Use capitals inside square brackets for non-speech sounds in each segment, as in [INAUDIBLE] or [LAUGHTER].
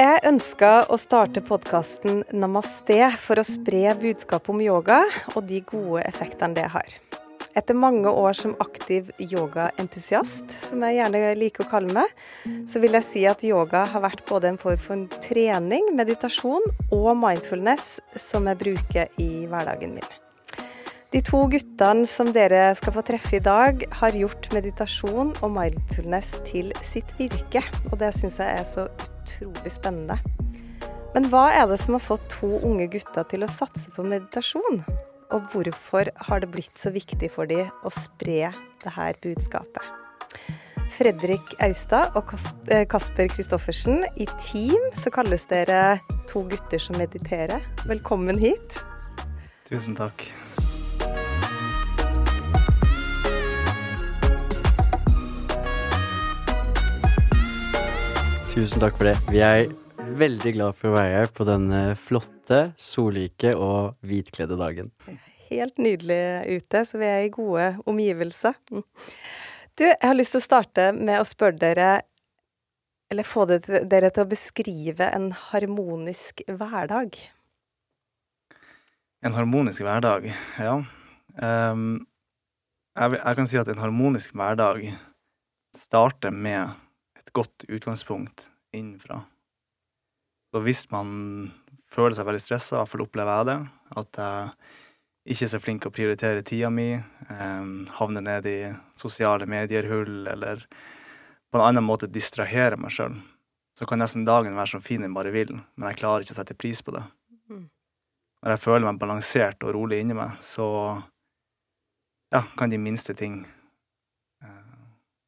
Jeg ønska å starte podkasten Namaste for å spre budskapet om yoga og de gode effektene det har. Etter mange år som aktiv yogaentusiast, som jeg gjerne liker å kalle meg, så vil jeg si at yoga har vært både en form for trening, meditasjon og mindfulness som jeg bruker i hverdagen min. De to guttene som dere skal få treffe i dag, har gjort meditasjon og mindfulness til sitt virke, og det syns jeg er så utrolig spennende. Men hva er det som har fått to unge gutter til å satse på meditasjon? og hvorfor har det blitt så viktig for dem å spre det her budskapet. Fredrik Austad og eh, Kasper Kristoffersen, i team så kalles dere to gutter som mediterer. Velkommen hit. Tusen takk. Tusen takk for det. Vi er veldig glad for å være her på denne flotte, solrike og hvitkledde dagen. Helt nydelig ute, så vi er i gode omgivelser. Du, jeg har lyst til å starte med å spørre dere, eller få dere til å beskrive en harmonisk hverdag. En harmonisk hverdag, ja. Um, jeg, jeg kan si at en harmonisk hverdag starter med et godt utgangspunkt innenfra. Så hvis man føler seg veldig stressa, i hvert fall opplever jeg det, at jeg ikke er så flink til å prioritere tida mi, eh, havner ned i sosiale medier-hull eller på en annen måte distrahere meg sjøl, så kan nesten dagen være så fin den bare vil, men jeg klarer ikke å sette pris på det. Mm. Når jeg føler meg balansert og rolig inni meg, så ja, kan de minste ting eh,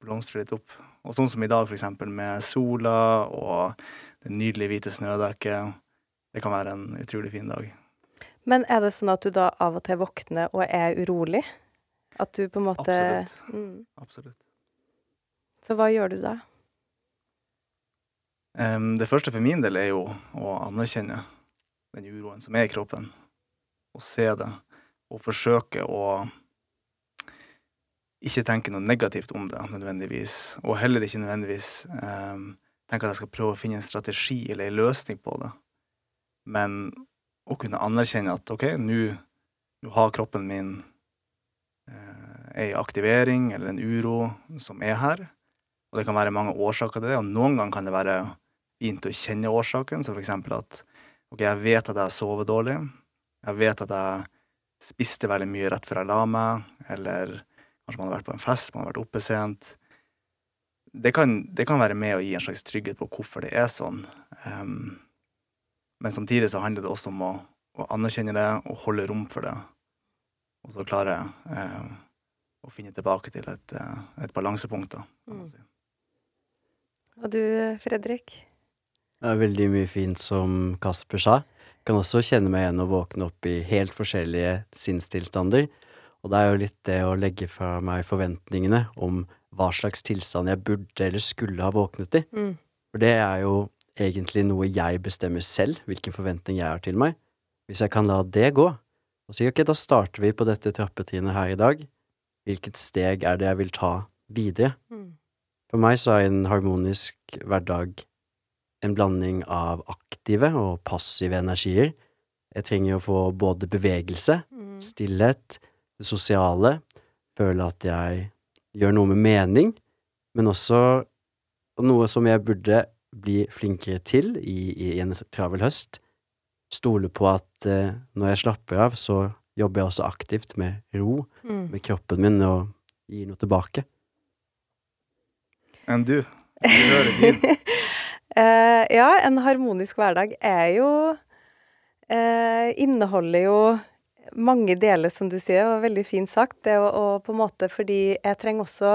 blomstre litt opp. Og sånn som i dag, eksempel, med sola og det nydelige hvite snødekket. Det kan være en utrolig fin dag. Men er det sånn at du da av og til våkner og er urolig? At du på en måte Absolutt. Mm. Absolutt. Så hva gjør du da? Um, det første for min del er jo å anerkjenne den uroen som er i kroppen. Og se det. Og forsøke å ikke tenke noe negativt om det nødvendigvis. Og heller ikke nødvendigvis um, tenker at jeg skal prøve å finne en strategi eller en løsning på det. Men å kunne anerkjenne at OK, nå har kroppen min eh, ei aktivering eller en uro som er her. Og det kan være mange årsaker til det, og noen ganger kan det være fint å kjenne årsaken. som for eksempel at OK, jeg vet at jeg sover dårlig. Jeg vet at jeg spiste veldig mye rett før jeg la meg, eller kanskje man har vært på en fest, man har vært oppe sent det kan, det kan, være med å gi en slags trygghet på hvorfor det er sånn. Um, men samtidig så handler det også om å, å, anerkjenne det og holde rom for det. Og så klare uh, å finne tilbake til et, uh, et balansepunkt, da, kan man mm. Og du, Fredrik? Det er veldig mye fint som Kasper sa. Jeg kan også kjenne meg igjen og våkne opp i helt forskjellige sinnstilstander. Og det er jo litt det å legge fra meg forventningene om hva slags tilstand jeg burde eller skulle ha våknet i. Mm. For det er jo egentlig noe jeg bestemmer selv, hvilken forventning jeg har til meg. Hvis jeg kan la det gå, og si ok, da starter vi på dette trappetrinnet her i dag, hvilket steg er det jeg vil ta videre? Mm. For meg så er en harmonisk hverdag en blanding av aktive og passive energier. Jeg trenger å få både bevegelse, mm. stillhet, det sosiale, føle at jeg gjør noe med mening, men også noe som jeg burde bli flinkere til i, i en travel høst. Stole på at eh, når jeg slapper av, så jobber jeg også aktivt med ro mm. med kroppen min og gir noe tilbake. Enn du? Du hører din. uh, [LAUGHS] ja, en harmonisk hverdag er jo uh, Inneholder jo mange deler, som du sier, og veldig fint sagt. Det å, å, på en måte Fordi jeg trenger også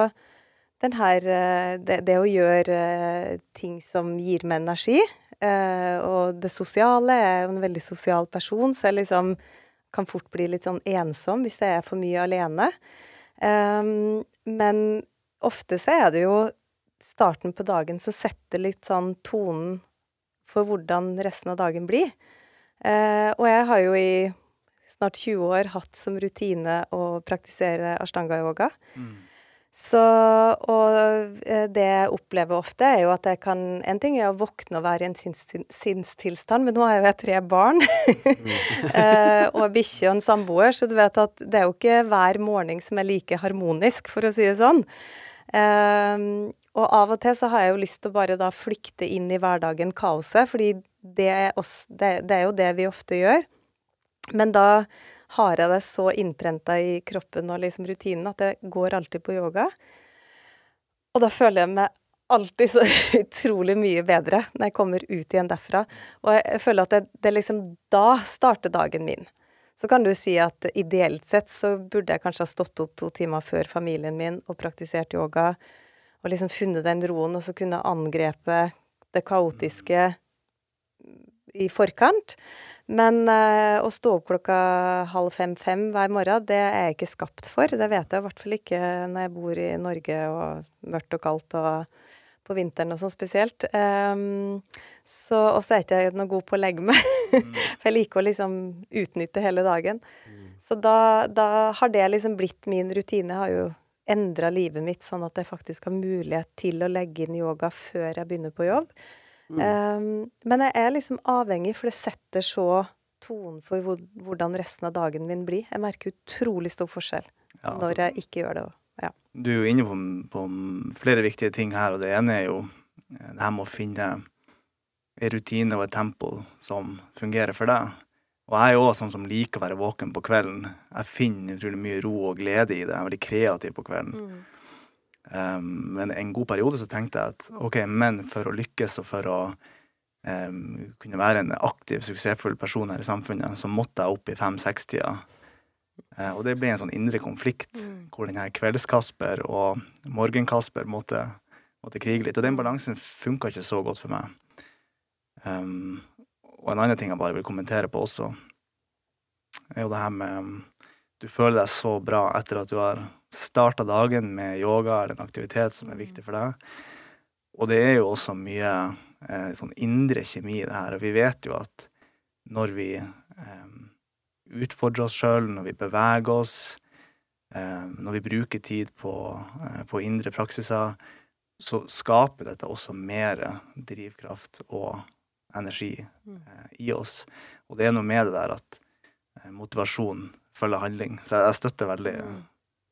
den her eh, det, det, å gjøre eh, ting som gir meg energi. Eh, og det sosiale Jeg er jo en veldig sosial person, så jeg liksom kan fort bli litt sånn ensom hvis jeg er for mye alene. Um, men ofte så er det jo starten på dagen som setter litt sånn tonen for hvordan resten av dagen blir. Og jeg har jo i snart 20 år hatt som rutine å praktisere ashtanga-yoga. Mm. Så, og eh, det jeg opplever ofte, er jo at jeg kan En ting er å våkne og være i en sinnstilstand, men nå har jeg jo tre barn [LAUGHS] eh, og bikkje og en samboer, så du vet at det er jo ikke hver morgen som er like harmonisk, for å si det sånn. Um, og av og til så har jeg jo lyst til å bare da flykte inn i hverdagen, kaoset, fordi det er, også, det, det er jo det vi ofte gjør. Men da har jeg det så innprenta i kroppen og liksom rutinen at jeg går alltid på yoga. Og da føler jeg meg alltid så [LAUGHS] utrolig mye bedre når jeg kommer ut igjen derfra. Og jeg føler at det, det liksom Da starter dagen min. Så kan du si at ideelt sett så burde jeg kanskje ha stått opp to timer før familien min og praktisert yoga, og liksom funnet den roen, og så kunne angrepe det kaotiske i forkant. Men uh, å stå opp klokka halv fem-fem hver morgen, det er jeg ikke skapt for. Det vet jeg i hvert fall ikke når jeg bor i Norge og mørkt og kaldt og på vinteren og sånn spesielt. Um, så også er ikke jeg noe god på å legge meg. Mm. [LAUGHS] for jeg liker å liksom utnytte hele dagen. Mm. Så da, da, har det liksom blitt min rutine. Jeg har jo endra livet mitt sånn at jeg faktisk har mulighet til å legge inn yoga før jeg begynner på jobb. Mm. Um, men jeg er liksom avhengig, for det setter så tonen for hvor, hvordan resten av dagen min blir. Jeg merker utrolig stor forskjell ja, altså, når jeg ikke gjør det. Ja. Du er jo inne på, på, flere viktige ting her, og det ene er jo eh, det her med å finne en rutine og et tempo som fungerer for deg. Og jeg er jo også sånn som liker å være våken på kvelden. Jeg finner utrolig mye ro og glede i det. Jeg er veldig kreativ på kvelden. Mm. Um, men en god periode så tenkte jeg at OK, men for å lykkes og for å um, kunne være en aktiv, suksessfull person her i samfunnet, så måtte jeg opp i fem-seks-tida. Uh, og det ble en sånn indre konflikt mm. hvor den her Kvelds-Kasper og Morgen-Kasper måtte, måtte, krige litt. Og den balansen funka ikke så godt for meg. Um, og en annen ting jeg bare vil kommentere på også, er jo det her med Du føler deg så bra etter at du har starta dagen med yoga eller en aktivitet som er viktig for deg. Og det er jo også mye eh, sånn indre kjemi i det her. Og vi vet jo at når vi eh, utfordrer oss sjøl, når vi beveger oss, eh, når vi bruker tid på, eh, på, indre praksiser, så skaper dette også mer drivkraft og energi mm. eh, i oss. Og det er noe med det der at eh, motivasjon følger handling. Så jeg, jeg støtter veldig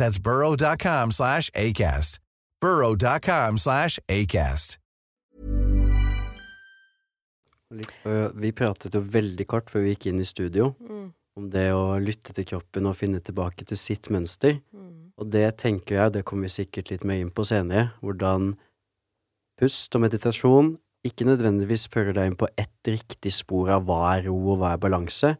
That's burrow.com slash acast. burrow.com slash acast. Vi pratet jo veldig kort før vi gikk inn i studio mm. om det å lytte til kroppen og finne tilbake til sitt mønster. Mm. Og det tenker jeg, det kommer vi sikkert litt mer inn på senere, hvordan pust og meditasjon ikke nødvendigvis fører deg inn på ett riktig spor av hva er ro og hva er balanse,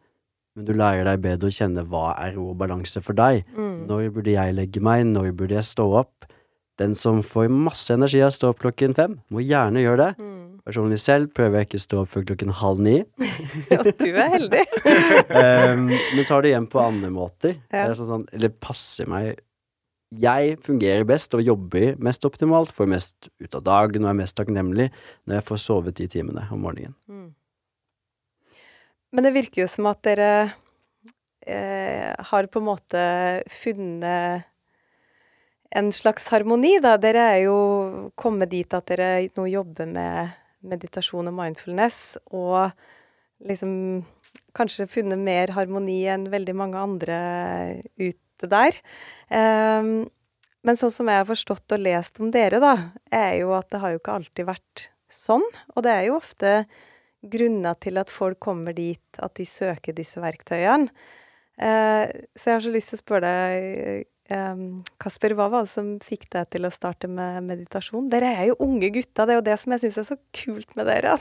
men du lærer deg bedre å kjenne hva er ro og balanse for deg. Mm. Når burde jeg legge meg, når burde jeg stå opp? Den som får masse energi av å stå opp klokken fem, må gjerne gjøre det. Mm. Personlig selv prøver jeg ikke å stå opp før klokken halv ni. [LAUGHS] ja, du er heldig. um, [LAUGHS] men tar det igjen på andre måter. Ja. Sånn, sånn, eller passer meg Jeg fungerer best og jobber mest optimalt, får mest ut av dagen og er mest takknemlig når jeg får sovet de timene om morgenen. Mm. Men det virker jo som at dere eh, har på en måte funnet en slags harmoni, da. Dere er jo kommet dit at dere nå jobber med meditasjon og mindfulness, og liksom kanskje funnet mer harmoni enn veldig mange andre ute der. Um, men sånn som jeg har forstått og lest om dere, da, er jo at det har jo ikke alltid vært sånn. Og det er jo ofte grunner til at folk kommer dit, at de søker disse verktøyene. Eh, så jeg har så lyst til å spørre deg, eh, Kasper, hva var det som fikk deg til å starte med meditasjon? Dere er jo unge gutter, det er jo det som jeg syns er så kult med dere.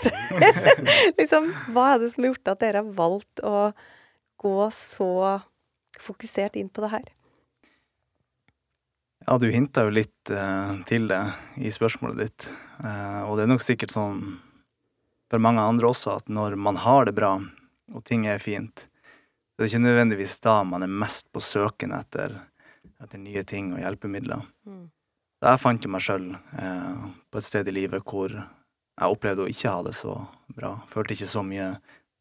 [LAUGHS] Liksom, hva er det som har gjort at dere har valgt å gå så fokusert inn på det her? Ja, du hinta jo litt eh, til det i spørsmålet ditt. Eh, og det er nok sikkert sånn for mange andre også at når man har det bra, og ting er fint, så er ikke nødvendigvis da man er mest på søken etter, etter nye ting og hjelpemidler. Mm. Så jeg fant meg sjøl eh, på et sted i livet hvor jeg opplevde å ikke ha det så bra. Følte ikke så mye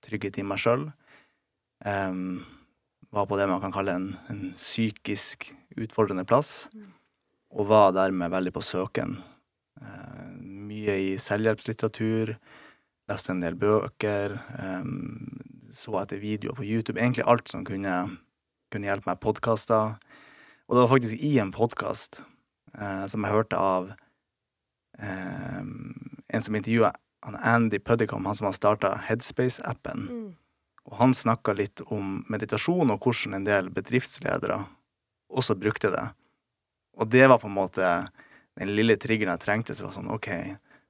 trygghet i meg sjøl. Um, var på det man kan kalle en, en psykisk utfordrende plass. Og var dermed veldig på søken. Eh, mye i selvhjelpslitteratur. Leste en del bøker. um, så etter videoer på YouTube. Egentlig alt som kunne, kunne hjelpe meg. Podkaster. Og det var faktisk i en podkast uh, som jeg hørte av um, en som intervjua Andy Puddicom, han som har starta Headspace-appen. Mm. Og han snakka litt om meditasjon, og hvordan en del bedriftsledere også brukte det. Og det var på en måte den lille triggeren jeg trengte. Så var sånn, OK,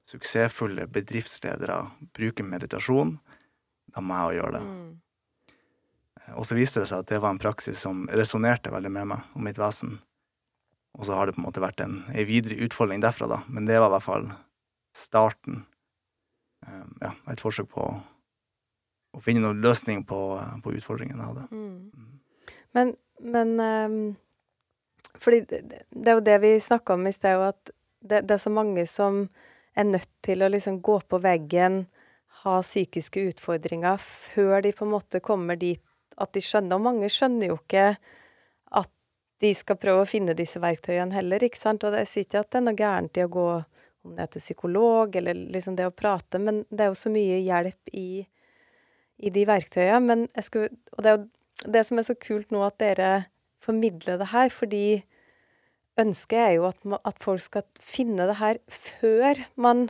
suksessfulle bedriftsledere bruker meditasjon. Da må jeg òg gjøre det. Mm. Og så viste det seg at det var en praksis som resonnerte veldig med meg og mitt vesen. Og så har det på en måte vært en, en videre utfolding derfra, da. Men det var i hvert fall starten. Um, ja, et forsøk på å, finne noen løsning på, på utfordringen jeg hadde. Mm. Men, men um, Fordi det, det er jo det vi snakka om i sted, at det, det er så mange som er nødt til å liksom gå på veggen, ha psykiske utfordringer, før de på en måte kommer dit at de skjønner. Og mange skjønner jo ikke at de skal prøve å finne disse verktøyene heller, ikke sant. Og det sier ikke at det er noe gærent i å gå om det er til psykolog, eller liksom det å prate, men det er jo så mye hjelp i, i de verktøyene. Men jeg skulle Og det er jo det som er så kult nå, at dere formidler det her, fordi ønsket er jo at, at folk skal finne det her før man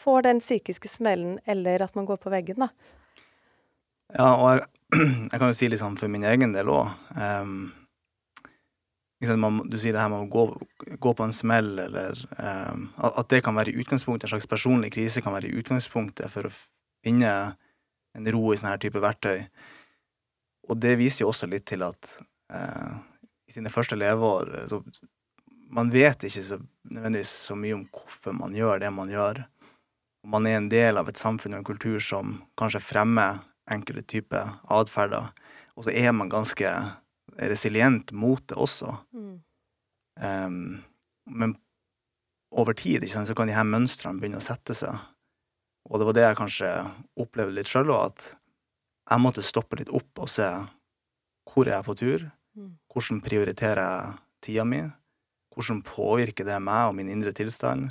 får den psykiske smellen, eller at man går på veggen, da. Ja, og jeg, [CLEARS THROAT] jeg kan jo si litt sånn for min egen del òg. du sier det her med å gå, gå på en smell, eller um, at det kan være utgangspunktet, en slags personlig krise kan være utgangspunktet for å finne en ro i sånne her type verktøy. Og det viser jo også litt til at eh, i sine første leveår så Man vet ikke så nødvendigvis så mye om hvorfor man gjør det man gjør. Man er en del av et samfunn og en kultur som kanskje fremmer enkelte typer atferder, og så er man ganske resilient mot det også. Em, men over tid sant, så kan de her mønstrene begynne å sette seg. Og det var det jeg kanskje opplevde litt sjøl òg, at jeg måtte stoppe litt opp og se hvor er jeg på tur, Mm. Hvordan prioriterer jeg tida mi, hvordan påvirker det meg og min indre tilstand,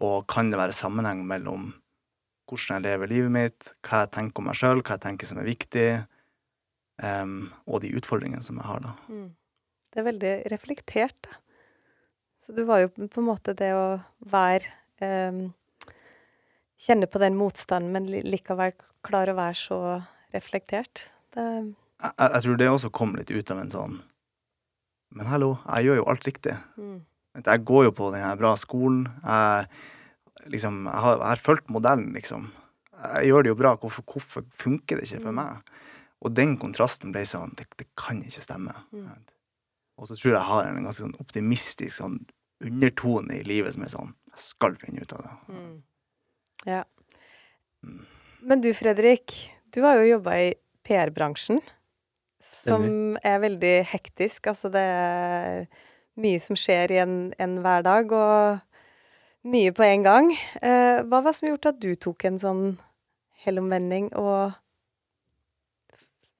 og kan det være sammenheng mellom hvordan jeg lever livet mitt, hva jeg tenker om meg sjøl, hva jeg tenker som er viktig, um, og de utfordringene som jeg har, da. Mm. Det er veldig reflektert, da. Så du var jo på en måte det å være um, Kjenne på den motstanden, men likevel klare å være så reflektert. Det, Jeg, jeg tror det også kom litt ut av en sånn Men hallo, jeg gjør jo alt riktig. mm, Jeg går jo på den her bra skolen. Jeg, liksom, jeg, har, jeg har fulgt modellen, liksom. Jeg gjør det jo bra. Hvorfor, hvorfor funker det ikke for Mm. meg? Og den kontrasten ble sånn Det, det kan ikke stemme. Mm. Og så tror jeg jeg har en ganske sånn optimistisk sånn undertone i livet som er sånn Jeg skal finne ut av det. mm. Ja. Mm. Men du Fredrik, du har jo jobba i PR-bransjen, som er veldig hektisk. Altså det er mye som skjer i en, en hverdag, og mye på en gang. Eh, hva var det som gjorde at du tok en sånn helomvending og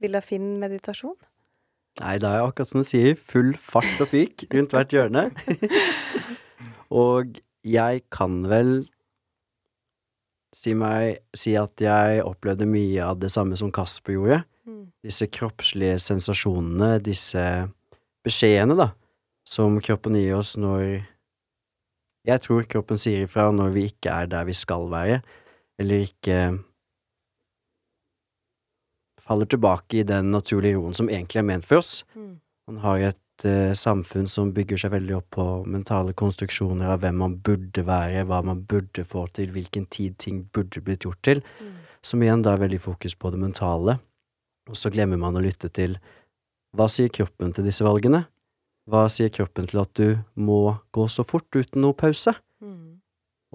ville finne meditasjon? Nei, det er akkurat som du sier, full fart og fyk rundt hvert hjørne. [LAUGHS] og jeg kan vel si, meg, si at jeg opplevde mye av det samme som Kasper gjorde. Disse kroppslige sensasjonene, disse beskjedene, da, som kroppen gir oss når Jeg tror kroppen sier ifra når vi ikke er der vi skal være, eller ikke faller tilbake i den naturlige roen som egentlig er ment for oss. Mm. Man har et uh, samfunn som bygger seg veldig opp på mentale konstruksjoner av hvem man burde være, hva man burde få til, hvilken tid ting burde blitt gjort til, Mm. som igjen da er veldig fokus på det mentale. Og så glemmer man å lytte til hva sier kroppen til disse valgene? Hva sier kroppen til at du må gå så fort uten noe pause? Mm.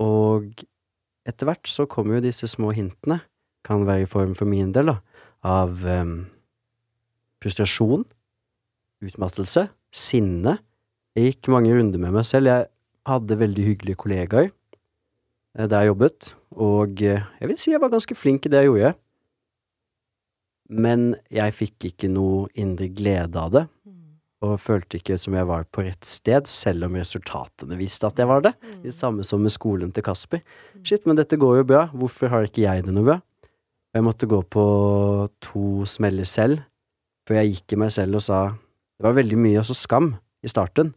Og etter hvert så kommer jo disse små hintene, kan være i form for min del, da, av um, frustrasjon, utmattelse, sinne. Jeg gikk mange runder med meg selv. Jeg hadde veldig hyggelige kollegaer eh, der jeg jobbet, og eh, jeg vil si jeg var ganske flink i det jeg gjorde. Men jeg fikk ikke noe indre glede av det, Mm. og følte ikke som jeg var på rett sted, selv om resultatene viste at jeg var det. Mm. Det samme som med skolen til Kasper. Shit, men dette går jo bra, hvorfor har ikke jeg det noe bra? Og jeg måtte gå på to smeller selv, før jeg gikk i meg selv og sa Det var veldig mye også skam i starten.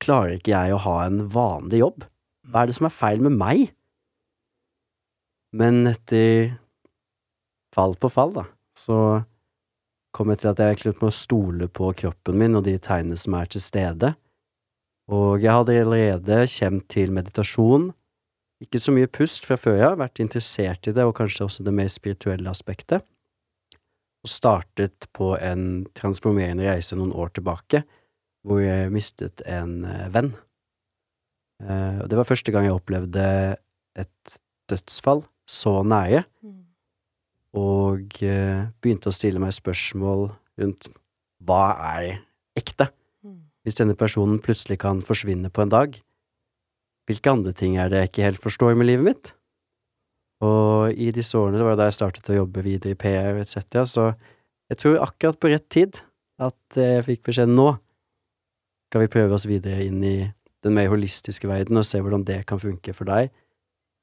Klarer ikke jeg å ha en vanlig jobb? Hva er det som er feil med meg? Men etter fall på fall, da, så kom jeg til at jeg egentlig med å stole på kroppen min og de tegnene som er til stede. Og jeg hadde allerede kjent til meditasjon, ikke så mye pust fra før jeg har vært interessert i det, og kanskje også det mer spirituelle aspektet, og startet på en transformerende reise noen år tilbake, hvor jeg mistet en eh, venn. Eh, det var første gang jeg opplevde et dødsfall så nære, Mm. Og eh, begynte å stille meg spørsmål rundt hva er ekte? Mm. Hvis denne personen plutselig kan forsvinne på en dag, hvilke andre ting er det jeg ikke helt forstår med livet mitt? Og i disse årene, det var da jeg startet å jobbe videre i PR etc., så jeg tror akkurat på rett tid at jeg fikk beskjed nå skal vi prøve oss videre inn i den mer holistiske verden og se hvordan det kan funke for deg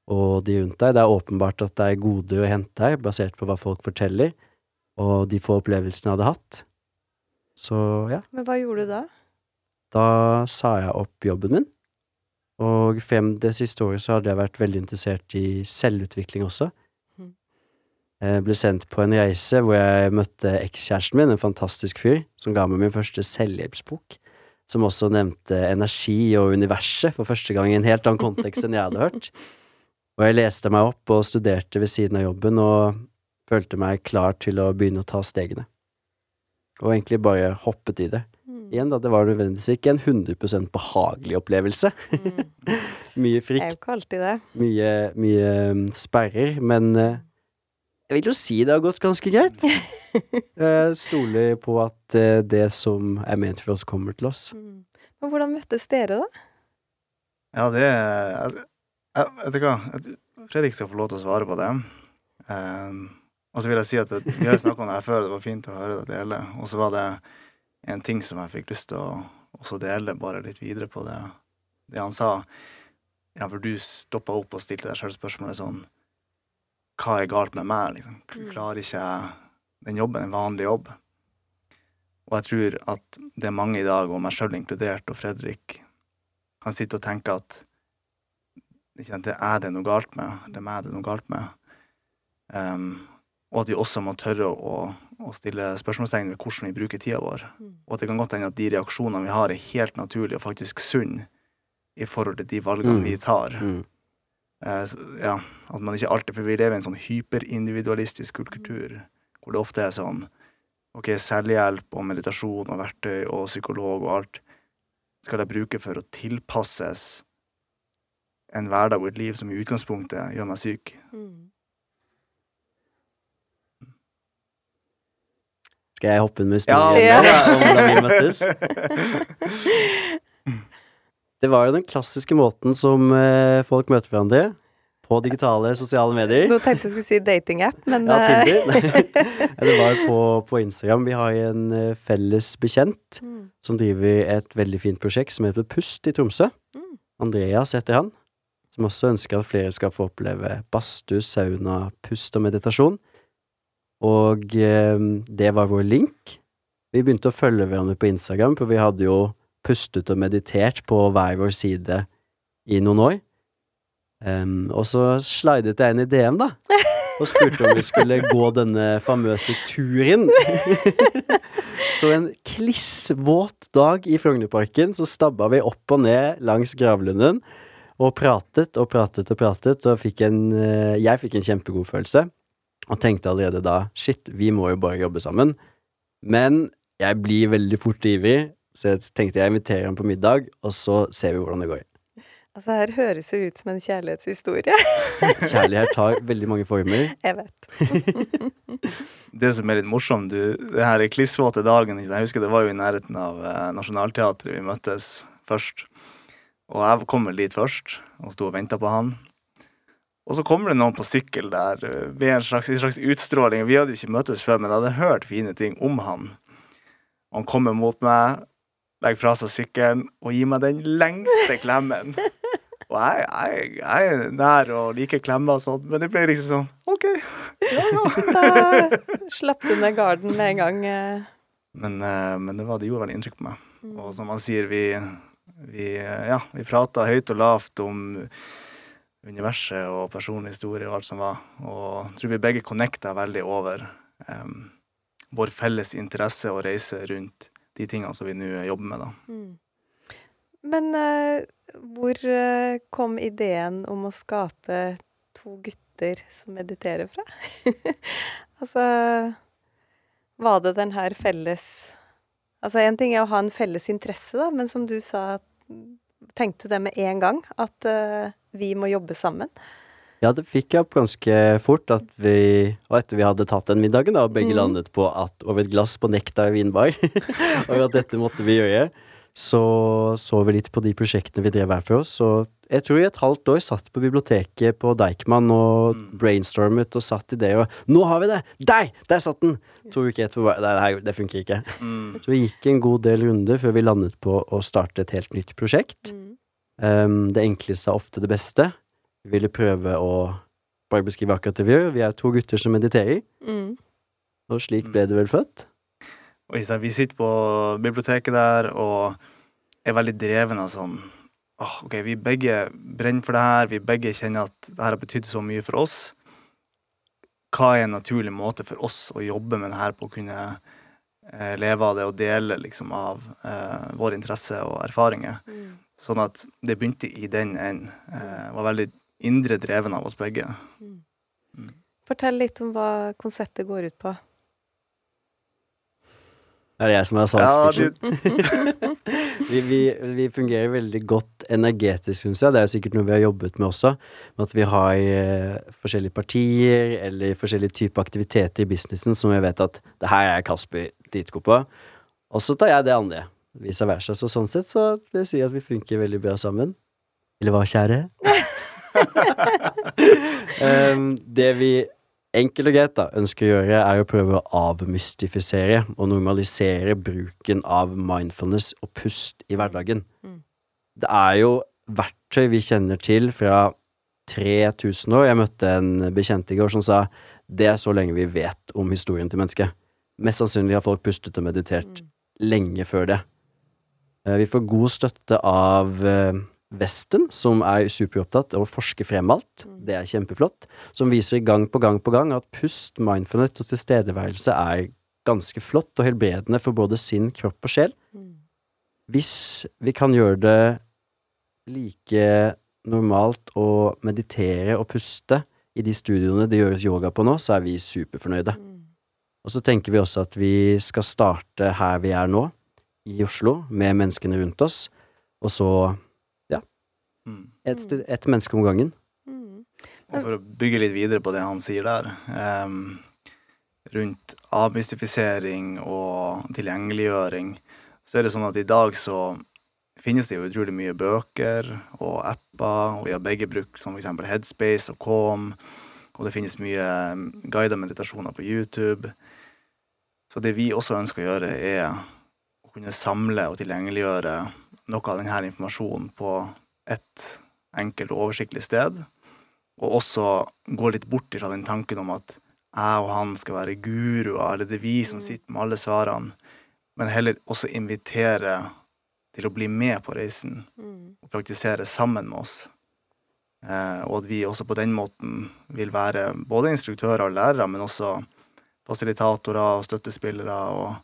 og de rundt deg. Det er åpenbart at det er goder å hente her, basert på hva folk forteller, og de få opplevelsene jeg hadde hatt. Så ja, Men hva gjorde du da? da sa jeg opp jobben min, og frem det siste året så hadde jeg vært veldig interessert i selvutvikling også. Mhm. Jeg ble sendt på en reise hvor jeg møtte ekskjæresten min, en fantastisk fyr, som ga meg min første selvhjelpsbok, som også nevnte energi og universet for første gang i en helt annen kontekst enn jeg hadde hørt. [LAUGHS] Og jeg leste meg opp og studerte ved siden av jobben, og følte meg klar til å begynne å ta stegene. Og egentlig bare hoppet i det. Mm. Igjen, da, det var nødvendigvis ikke en 100 behagelig opplevelse. Mm. [LAUGHS] Mye Det er frykt, jo ikke alltid det. mye, mye mm, sperrer, men eh, jeg vil jo si det har gått ganske greit. Jeg [LAUGHS] stoler på at eh, det som er ment for oss, kommer til oss. Mm. Men hvordan møttes dere, da? Ja, det jeg, Vet du hva, Fredrik skal få lov til å svare på det. Um, og så vil jeg si at det, vi har snakka om det her før, det var fint å høre deg dele. Og så var det en ting som jeg fikk lyst til å også dele bare litt videre på det, det han sa. Ja, for du stoppa opp og stilte deg sjøl spørsmålet sånn Hva er galt med meg, liksom? Mm. Klarer ikke jeg den jobben, en vanlig jobb? Og jeg tror at det er mange i dag, og meg sjøl inkludert, og Fredrik, kan sitte og tenke at det er det noe galt med, det er meg det er noe galt med. Um, og at vi også må tørre å, å stille spørsmålstegn ved hvordan vi bruker tida vår. Mm. Og at det kan godt hende at de reaksjonene vi har, er helt naturlige og faktisk sunne i forhold til de valgene Mm. vi tar. Mm. Uh, så, ja, at man ikke alltid For vi lever i en sånn hyperindividualistisk kultur hvor det ofte er sånn OK, selvhjelp og meditasjon og verktøy og psykolog og alt skal jeg bruke for å tilpasses en hverdag og et liv som i utgangspunktet gjør meg syk. Mm. Skal jeg hoppe inn med historien Ja. nå, om hvordan vi møttes? [LAUGHS] Det var jo den klassiske måten som eh, folk møter hverandre på digitale sosiale medier. Nå tenkte jeg skulle si datingapp, men Ja, eh, Tinder. [LAUGHS] [LAUGHS] Det var på, på Instagram. Vi har en eh, felles bekjent mm. som driver et veldig fint prosjekt som heter Pust i Tromsø. Mm. Andreas heter han. Som også ønsker at flere skal få oppleve badstue, sauna, pust og meditasjon. Og eh, det var vår link. Vi begynte å følge hverandre på Instagram, for vi hadde jo pustet og meditert på hver vår side i noen år. Um, og så slidet jeg inn i DM, da. [LAUGHS] Og spurte om vi skulle gå denne famøse turen. [LAUGHS] så en klissvåt dag i Frognerparken, så stabba vi opp og ned langs gravlunden. Og pratet og pratet og pratet, og fikk en eh, Jeg fikk en kjempegod følelse. Og tenkte allerede da shit, vi må jo bare jobbe sammen. Men jeg blir veldig fort ivrig, Så jeg tenkte jeg inviterer han på middag, og så ser vi hvordan det går. Altså, her høres det ut som en kjærlighetshistorie. [LAUGHS] Kjærlighet tar veldig mange former. Jeg vet. [LAUGHS] Det som er litt morsomt, du, det her klissvåte dagen Jeg husker det var jo i nærheten av eh, Nationaltheatret vi møttes først. Og jeg kom vel dit først, og sto og venta på han. Og så kommer det noen på sykkel der ved med en slags, en slags utstråling. Vi hadde jo ikke møttes før, men jeg hadde hørt fine ting om han. Og han kommer mot meg, legger fra seg sykkelen og gir meg den lengste [LAUGHS] klemmen. Og jeg, jeg, jeg er nær og liker klemmer og sånt, men det ble liksom sånn OK. Ja, ja. [LAUGHS] Slapp du ned garden med en gang. eh. Men, eh, men det, var, det gjorde veldig inntrykk på meg. Mm. Og som han sier, vi, vi, ja, vi prata høyt og lavt om universet og personlig historie og alt som var. Og jeg tror vi begge connecta veldig over um, vår felles interesse og reise rundt de tingene som vi nå jobber med, da. Mm. Men uh, hvor uh, kom ideen om å skape to gutter som mediterer fra? [LAUGHS] altså Var det den her felles Altså en ting er å ha en felles interesse, da, men som du sa, tenkte du det med en gang? At uh, vi må jobbe sammen? Ja, det fikk jeg opp ganske fort, at vi, og etter vi hadde tatt den middagen, da, og begge mm. landet på at over et glass på Nektar vinbar, [LAUGHS] og at dette måtte vi gjøre, så så vi litt på de prosjektene vi drev hver for oss. Og jeg tror i et halvt år satt på biblioteket på Deichman og Mm. brainstormet og satt ideer og Nå har vi det! Der! Der satt den! To uker etterpå bare Det, her- det funker ikke. Mm. Så vi gikk en god del runder før vi landet på å starte et helt nytt prosjekt. Um, det enkleste er ofte det beste. Vi ville prøve å bare beskrive akkurat det vi gjør. Vi er to gutter som mediterer, Mm. og slik ble det vel født. Og ikke vi sitter på biblioteket der og er veldig dreven av sånn oh, OK, vi begge brenner for det her, vi begge kjenner at det her har betydd så mye for oss. Hva er en naturlig måte for oss å jobbe med det her på å kunne eh, leve av det og dele liksom av eh, vår interesse og erfaringer? Mm. Sånn at det begynte i den enden. Eh, var veldig indre dreven av oss begge. Mm. Fortell litt om hva konseptet går ut på. Det er jeg som er Ja, salgspitchen. [LAUGHS] vi, vi, vi fungerer veldig godt energetisk, syns jeg. Det er jo sikkert noe vi har jobbet med også. Med at vi har eh, forskjellige partier eller forskjellige typer aktiviteter i businessen som vi vet at det her er Kasper dritgod på. Og så tar jeg det andre. Vice versa. Så sånn sett så vil jeg si at vi funker veldig bra sammen. Eller hva, kjære? um, [LAUGHS] [LAUGHS] det vi enkelt og greit da, ønsker å gjøre, er å prøve å avmystifisere og normalisere bruken av mindfulness og pust i hverdagen. Mm. Det er jo verktøy vi kjenner til fra 3000 år. Jeg møtte en bekjent i går som sa det er så lenge vi vet om historien til mennesket. Mest sannsynlig har folk pustet og meditert Mm. lenge før det. Eh, Vi får god støtte av eh, Vesten, som er superopptatt av å forske frem alt. Mm. Det er kjempeflott. Som viser gang på gang på gang at pust, mindfulness og tilstedeværelse er ganske flott og helbredende for både sinn, kropp og sjel. Mm. Hvis vi kan gjøre det like normalt å meditere og puste i de studioene det gjøres yoga på nå, så er vi superfornøyde. Mm. Og så tenker vi også at vi skal starte her vi er nå, i Oslo, med menneskene rundt oss, og så Mm. et, et menneske om gangen. Mm. Og for å bygge litt videre på det han sier der, um, rundt avmystifisering og tilgjengeliggjøring, så er det sånn at i dag så finnes det jo utrolig mye bøker og apper, og vi har begge brukt som eksempel Headspace og Calm, og det finnes mye em, guidede meditasjoner på YouTube. Så det vi også ønsker å gjøre, er å kunne samle og tilgjengeliggjøre noe av denne informasjonen på et enkelt og oversiktlig sted og også gå litt bort fra den tanken om at jeg og han skal være guruer, eller det er vi som Mm. sitter med alle svarene, men heller også invitere til å bli med på reisen Mm. og praktisere sammen med oss. Eh, og at vi også på den måten vil være både instruktører og lærere, men også fasilitatorer og støttespillere, og,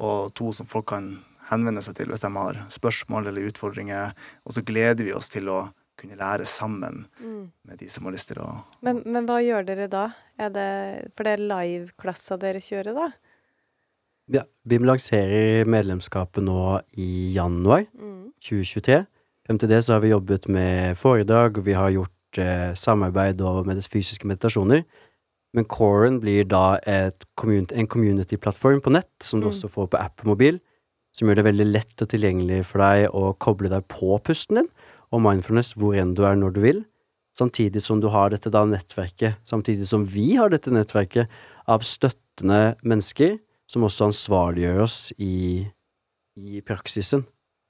og to som folk kan henvende seg til hvis de har spørsmål eller utfordringer. Og så gleder vi oss til å kunne lære sammen Mm. med de som har lyst til å Men, men hva gjør dere da? Er det, for det er liveklasser dere kjører, da? Ja, BIM lanserer medlemskapet nå i januar Mm. 2023. Frem til det så har vi jobbet med foredrag, vi har gjort eh, samarbeid og med fysiske meditasjoner. Men Coren blir da et community, en community-plattform på nett, som du Mm. også får på app og mobil, som gjør det veldig lett og tilgjengelig for deg å koble deg på pusten din og mindfulness hvor enn du er når du vil, samtidig som du har dette da nettverket, samtidig som vi har dette nettverket av støttende mennesker som også ansvarliggjør oss i, i praksisen.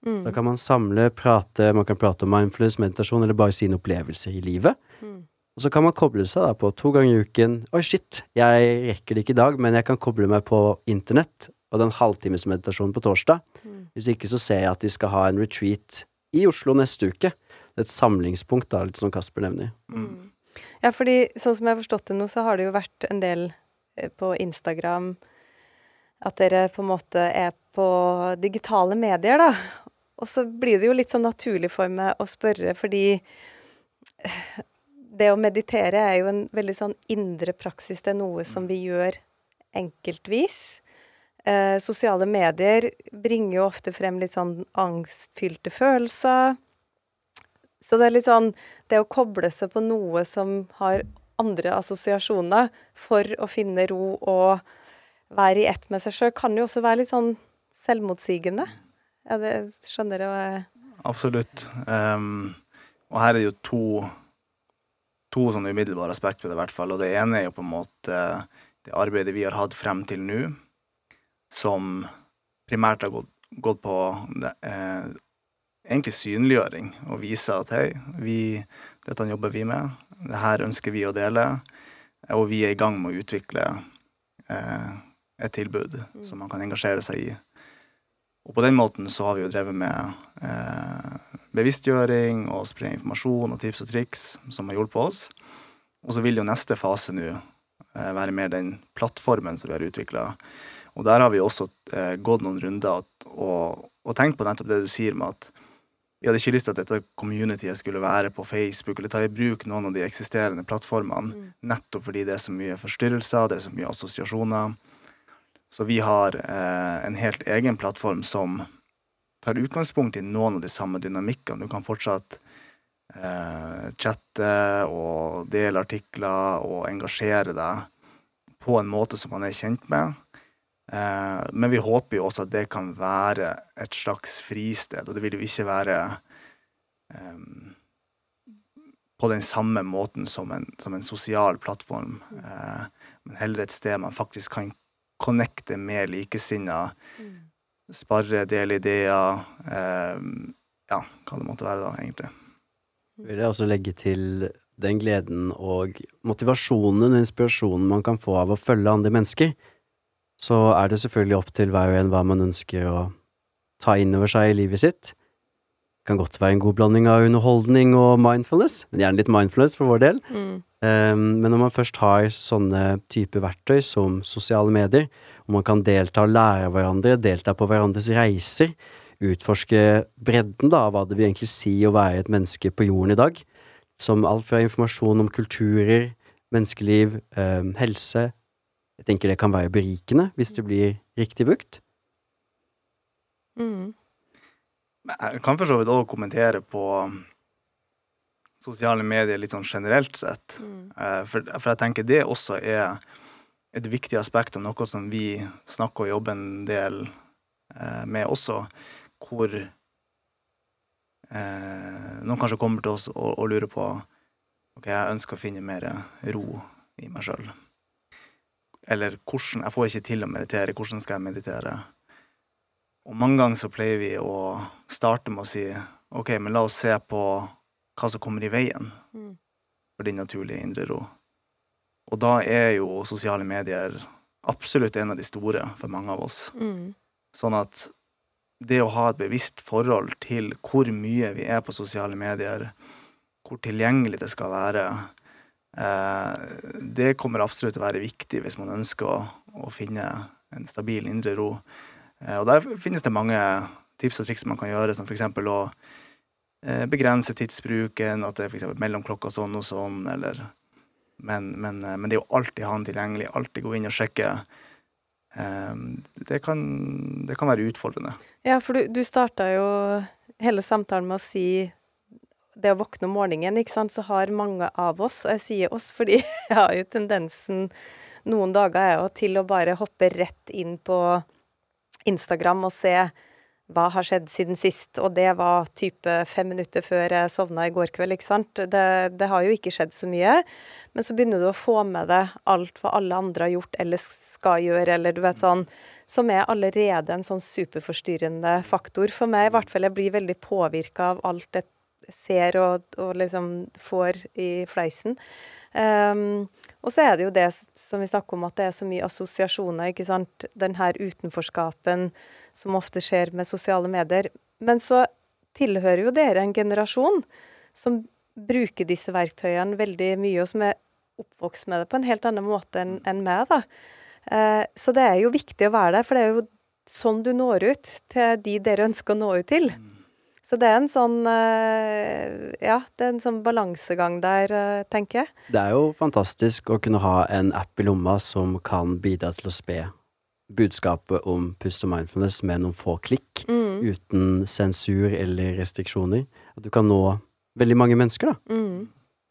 Mm. Da kan man samle, prate, man kan prate om mindfulness, meditasjon, eller bare sine opplevelser i livet. Mm. Og så kan man koble seg da på to ganger i uken. Oi, shit, jeg rekker det ikke i dag, men jeg kan koble meg på internett og den halvtimesmeditasjonen på torsdag. Mm. Hvis ikke så ser jeg at de skal ha en retreat i Oslo neste uke. Det er et samlingspunkt, da, litt som Kasper nevner. Mm. Ja, fordi sånn som jeg har forstått det nå, så har det jo vært en del eh, på Instagram at dere på en måte er på digitale medier, da. Og så blir det jo litt sånn naturlig for meg å spørre, fordi eh, det å meditere er jo en veldig sånn indre praksis. Det er noe som vi gjør enkeltvis. Eh, sosiale medier bringer jo ofte frem litt sånn angstfylte følelser. Så det er litt sånn det å koble seg på noe som har andre assosiasjoner for å finne ro og være i ett med seg sjøl, kan jo også være litt sånn selvmotsigende. Ja, det skjønner jeg. Absolutt. Um, og her er det jo to, to sånne umiddelbare aspekter ved det, i hvert fall. Og det ene er jo på en måte det arbeidet vi har hatt frem til nå, som primært har gått, gått på eh, egentlig synliggjøring, og vise at hei, vi, dette jobber vi med, det her ønsker vi å dele, og vi er i gang med å utvikle eh, et tilbud Mm. som man kan engasjere seg i. Og på den måten så har vi jo drevet med eh, bevisstgjøring og spre informasjon og tips og triks som har hjulpet oss. Og så vil jo neste fase nå eh, være mer den plattformen som vi har utvikla. Og der har vi også eh, gått noen runder og, og tenkt på nettopp det du sier med at vi hadde ikke lyst til at dette communityet skulle være på Facebook eller ta i bruk noen av de eksisterende plattformene, Mm. nettopp fordi det er så mye forstyrrelser, det er så mye assosiasjoner. Så vi har eh, en helt egen plattform som tar utgangspunkt i noen av de samme dynamikkene. Du kan fortsatt eh, chatte og dele artikler og engasjere deg på en måte som man er kjent med. Eh, men vi håper jo også at det kan være et slags fristed, og det vil jo ikke være um, på den samme måten som en, som en sosial plattform, uh, men heller et sted man faktisk kan connecte med likesinnede, sparre, dele ideer, um, ja, hva det måtte være da, egentlig. Vil jeg også legge til den gleden og motivasjonen og inspirasjonen man kan få av å følge andre mennesker, så er det selvfølgelig opp til hver og en hva man ønsker å ta inn over seg i livet sitt. Det kan godt være en god blanding av underholdning og mindfulness, men gjerne litt mindfulness for vår del. Mm. Um, men når man først har sånne typer verktøy som sosiale medier, hvor man kan delta og lære av hverandre, delta på hverandres reiser, utforske bredden da, av hva det vil egentlig si å være et menneske på jorden i dag, som alt fra informasjon om kulturer, menneskeliv, um, helse Jeg tenker det kan være berikende hvis det blir riktig brukt. Mm. Jeg kan for så vidt òg kommentere på sosiale medier litt sånn generelt sett. Mm. Eh, For, for jeg tenker det også er et viktig aspekt og noe som vi snakker og jobber en del eh, med også, hvor eh, noen kanskje kommer til oss og, og lurer på ok, jeg ønsker å finne mer ro i meg sjøl. Eller hvordan Jeg får ikke til å meditere. Hvordan skal jeg meditere? Og mange ganger så pleier vi å starte med å si ok, men la oss se på hva som kommer i veien Mm. for din naturlige indre ro. Og da er jo sosiale medier absolutt en av de store for mange av oss. Mm. Sånn at det å ha et bevisst forhold til hvor mye vi er på sosiale medier, hvor tilgjengelig det skal være, det kommer absolutt til å være viktig hvis man ønsker å, å finne en stabil indre ro. Eh, og der finnes det mange tips og triks man kan gjøre, som f.eks. å eh, begrense tidsbruken, at det er f.eks. mellom klokka sånn og sånn, eller men, men, eh, men det er jo alltid ha den tilgjengelig, alltid gå inn og sjekke det, kan, det kan være utfordrende. Ja, for du, du starta jo hele samtalen med å si det å våkne om morgenen, ikke sant, så har mange av oss, og jeg sier oss fordi [LAUGHS] jeg har jo tendensen noen dager er jo til å bare hoppe rett inn på Instagram og se hva har skjedd siden sist, og det var type fem minutter før jeg sovna i går kveld, ikke sant. Det, det, har jo ikke skjedd så mye. Men så begynner du å få med deg alt hva alle andre har gjort eller skal gjøre, eller du vet sånn, som er allerede en sånn superforstyrrende faktor. For meg i hvert fall, jeg blir veldig påvirka av alt jeg ser og, og liksom får i fleisen. Um, og så er det jo det som vi snakker om, at det er så mye assosiasjoner, ikke sant. Den her utenforskapen som ofte skjer med sosiale medier. Men så tilhører jo dere en generasjon som bruker disse verktøyene veldig mye, og som er oppvokst med det på en helt annen måte enn en meg, da. Uh, så det er jo viktig å være der, for det er jo sånn du når ut til de dere ønsker å nå ut til. Mm. Så det er en sånn eh, Ja, det er en sånn balansegang der, eh, tenker jeg. Det er jo fantastisk å kunne ha en app i lomma som kan bidra til å spe budskapet om pust og mindfulness med noen få klikk, mm. uten sensur eller restriksjoner. At du kan nå veldig mange mennesker, da. Mm.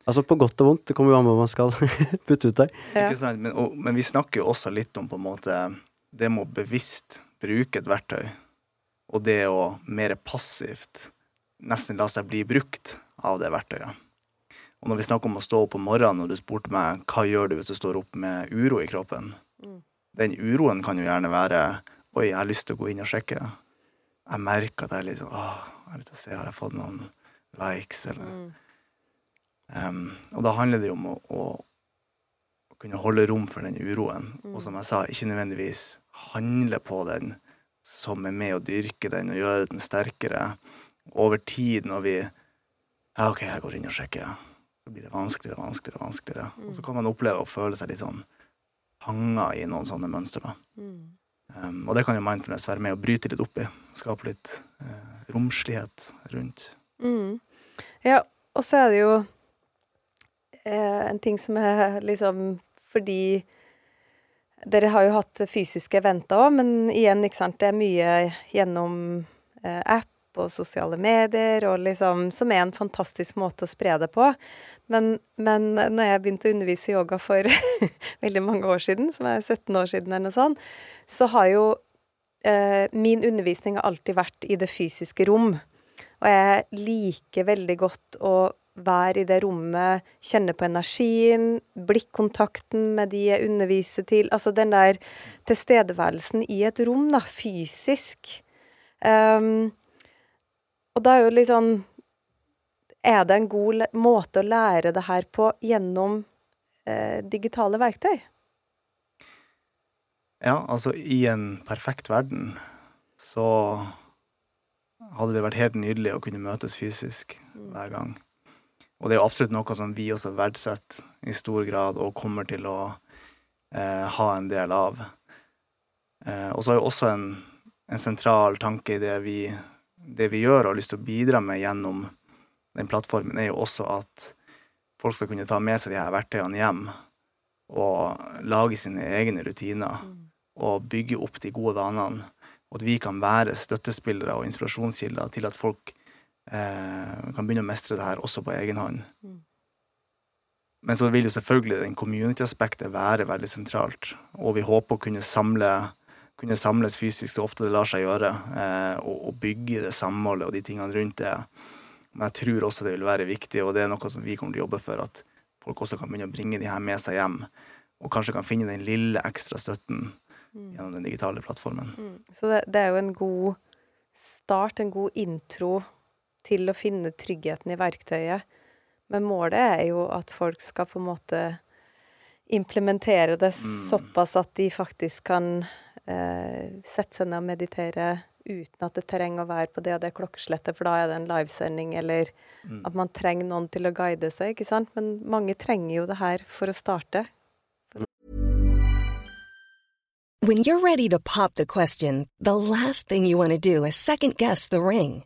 Altså på godt og vondt. Det kommer jo an på hva man skal [LAUGHS] putte ut der. Ja. Ikke sant, men, og, men vi snakker jo også litt om på en måte det med å bevisst bruke et verktøy og det å mer passivt nesten la seg bli brukt av det verktøyet. Og når vi snakker om å stå opp om morgenen, og du spurte meg hva gjør du hvis du står opp med uro i kroppen, mm. den uroen kan jo gjerne være Oi, jeg har lyst til å gå inn og sjekke. Jeg merker at jeg er litt sånn Åh, jeg har lyst til å se, har jeg fått noen likes, eller mm. um, Og da handler det jo om å, å, kunne holde rom for den uroen, mm. og som jeg sa, ikke nødvendigvis handle på den som er med å dyrke den og gjøre den sterkere. Over tid, når vi Ja, OK, jeg går inn og sjekker. Så blir det vanskeligere og vanskeligere. Og vanskeligere. Mm. Og så kan man oppleve å føle seg litt sånn hanga i noen sånne mønstre. Mm. Um, og det kan jo mindfulness være med å bryte litt opp i. Skape litt uh, romslighet rundt. Mm. Ja, og så er det jo eh, en ting som er liksom fordi dere har jo hatt fysiske eventer òg, men igjen, ikke sant, det er mye gjennom eh, app og sosiale medier, og liksom, som er en fantastisk måte å spre det på. Men, men når jeg begynte å undervise i yoga for [LAUGHS] veldig mange år siden, som er 17 år siden eller noe sånt, så har jo eh, min undervisning alltid vært i det fysiske rom. Og jeg liker veldig godt å være i det rommet, kjenne på energien, blikkontakten med de jeg underviser til. Altså den der tilstedeværelsen i et rom, da, fysisk. Um, og da er jo litt sånn Er det en god måte å lære det her på gjennom eh, digitale verktøy? Ja, altså i en perfekt verden så hadde det vært helt nydelig å kunne møtes fysisk mm. hver gang. Og det er jo absolutt noe som vi også verdsetter i stor grad og kommer til å eh, ha en del av. Eh, og så er jo også en, en, sentral tanke i det vi, det vi gjør og har lyst til å bidra med gjennom den plattformen, er jo også at folk skal kunne ta med seg de her verktøyene hjem og lage sine egne rutiner mm. og bygge opp de gode vanene. Og at vi kan være støttespillere og inspirasjonskilder til at folk kan begynne å mestre det her også på egen hånd. Mm. Men så vil jo selvfølgelig den community-aspektet være veldig sentralt, og vi håper å kunne samle kunne samles fysisk så ofte det lar seg gjøre, eh, og, og, bygge det samholdet og de tingene rundt det. Men jeg tror også det vil være viktig, og det er noe som vi kommer til å jobbe for, at folk også kan begynne å bringe de her med seg hjem, og kanskje kan finne den lille ekstra støtten mm. gjennom den digitale plattformen. Mm. Så det, det, er jo en god start, en god intro til å finne tryggheten i verktøyet. Men målet er jo at folk skal på en måte implementere det mm. såpass at de faktisk kan eh, sette seg ned og meditere uten at det trenger å være på det og det klokkeslettet, for da er det en livesending, eller mm. at man trenger noen til å guide seg, ikke sant. Men mange trenger jo det her for å starte. When you're ready to pop the question, the last thing you want to do is second guess the ring.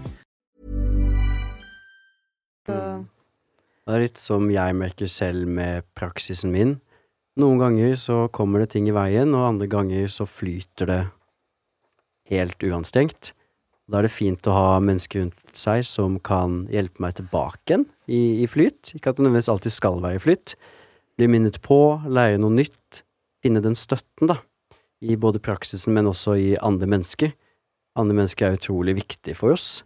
Så, Det er litt som jeg merker selv med praksisen min. Noen ganger så kommer det ting i veien, og andre ganger så flyter det helt uanstrengt. Da er det fint å ha mennesker rundt seg som kan hjelpe meg tilbake igjen i, i flyt. Ikke at det nødvendigvis alltid skal være i flyt. Bli minnet på, lære noe nytt. Finne den støtten, da. I både praksisen, men også i andre mennesker. Andre mennesker er utrolig viktig for oss.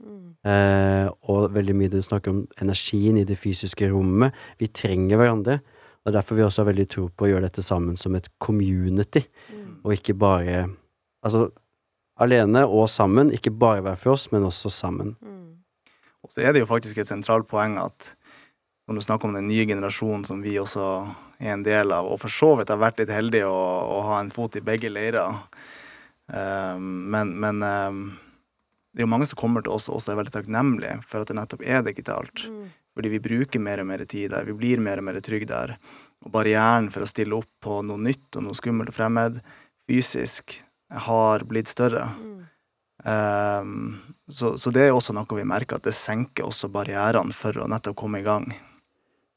Eh, og veldig mye du snakker om energien i det fysiske rommet. Vi trenger hverandre. Det er derfor vi også har veldig tro på å gjøre dette sammen som et community, og ikke bare Altså alene og sammen. Ikke bare hver for oss, men også sammen. Og så er det jo faktisk et sentralt poeng at når du snakker om den nye generasjonen som vi også er en del av, og for så vidt har vært litt heldige å, å ha en fot i begge leirer, um, men, men um, det er jo mange som kommer til oss og også er veldig takknemlige for at det nettopp er digitalt. Fordi vi bruker mer og mer tid der, vi blir mer og mer trygge der. Og barrieren for å stille opp på noe nytt og noe skummelt og fremmed fysisk har blitt større. Um, så, så det er også noe vi merker, at det senker også barrierene for å nettopp komme i gang.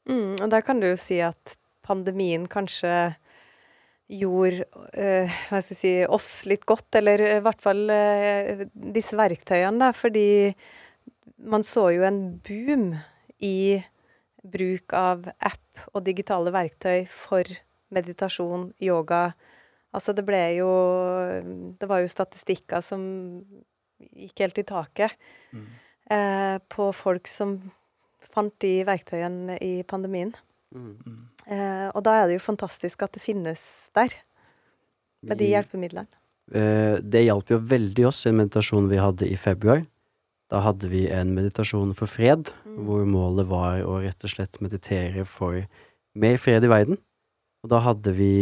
mm, og der kan du jo si at pandemien kanskje gjorde eh, hva skal jeg si, oss litt godt, eller i hvert fall eh, disse verktøyene, da, fordi man så jo en boom i bruk av app og digitale verktøy for meditasjon, yoga. Altså det ble jo Det var jo statistikker som gikk helt i taket eh, på folk som fant de verktøyene i pandemien. Eh, og da er det jo fantastisk at det finnes der, med de hjelpemidlene. Eh, det hjalp jo veldig oss i en meditasjon vi hadde i februar. Da hadde vi en meditasjon for fred, hvor målet var å rett og slett meditere for mer fred i verden. Og da hadde vi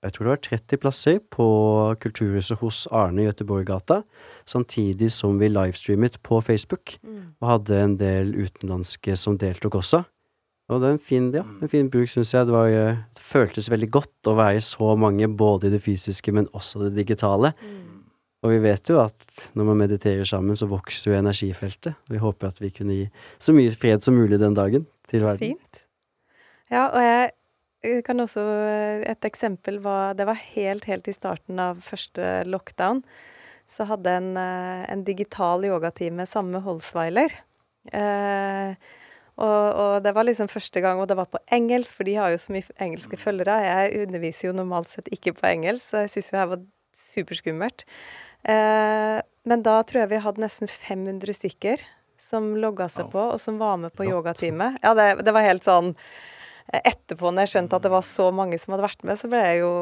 jeg tror det var 30 plasser på Kulturhuset hos Arne i Göteborggata, samtidig som vi livestreamet på Facebook, og hadde en del utenlandske som deltok også. Og det er en fin, ja, en fin bruk, syns jeg. Det, var, eh, det føltes veldig godt å være så mange, både i det fysiske, men også det digitale. Og vi vet jo at når man mediterer sammen, så vokser jo energifeltet. Vi håper at vi kunne gi så mye fred som mulig den dagen til verden. Fint. Ja, og jeg eh, kan også Et eksempel var Det var helt, helt i starten av første lockdown. Så hadde en, eh, en digital yogatime sammen med Holsweiler. Eh, og, og det var liksom første gang, og det var på engelsk, for de har jo så mye engelske følgere. Jeg underviser jo normalt sett ikke på engelsk, så jeg syns jo her var superskummelt. Eh, men da tror jeg vi hadde nesten 500 stykker som logga seg på, og som var med på yogatime. Ja, det, det var helt sånn eh, Etterpå, når jeg skjønte at det var så mange som hadde vært med, så ble jeg jo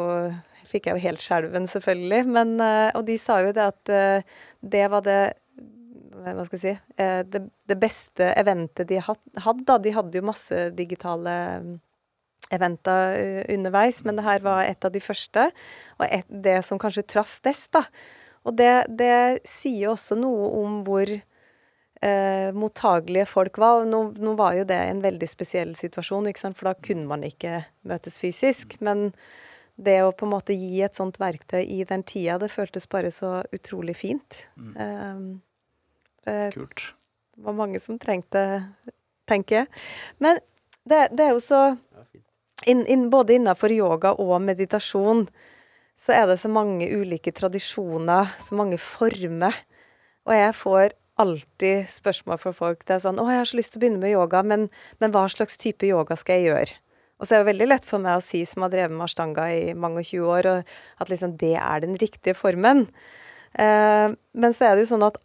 Fikk jeg jo helt skjelven, selvfølgelig. Men, eh, og de sa jo det at eh, det var det hva skal jeg si, eh, det, det beste eventet de hadde. De hadde jo masse digitale mm, eventer eh, underveis, men det her var et av de første, og et, det som kanskje traff best. da. Og det, det sier også noe om hvor eh, mottagelige folk var. Og nå, nå var jo det en veldig spesiell situasjon, ikke sant? for da kunne man ikke møtes fysisk. Men det å på en måte gi et sånt verktøy i den tida, det føltes bare så utrolig fint. Mm. Kult. var mange som trengte, tenker jeg. Men det, det er jo så in, in, Både innenfor yoga og meditasjon så er det så mange ulike tradisjoner, så mange former. Og jeg får alltid spørsmål fra folk. Det er sånn 'Å, jeg har så lyst til å begynne med yoga, men, men hva slags type yoga skal jeg gjøre?' Og så er det veldig lett for meg å si, som har drevet med ashtanga i mange og 20 år, at liksom det er den riktige formen. Eh, men så er det jo sånn at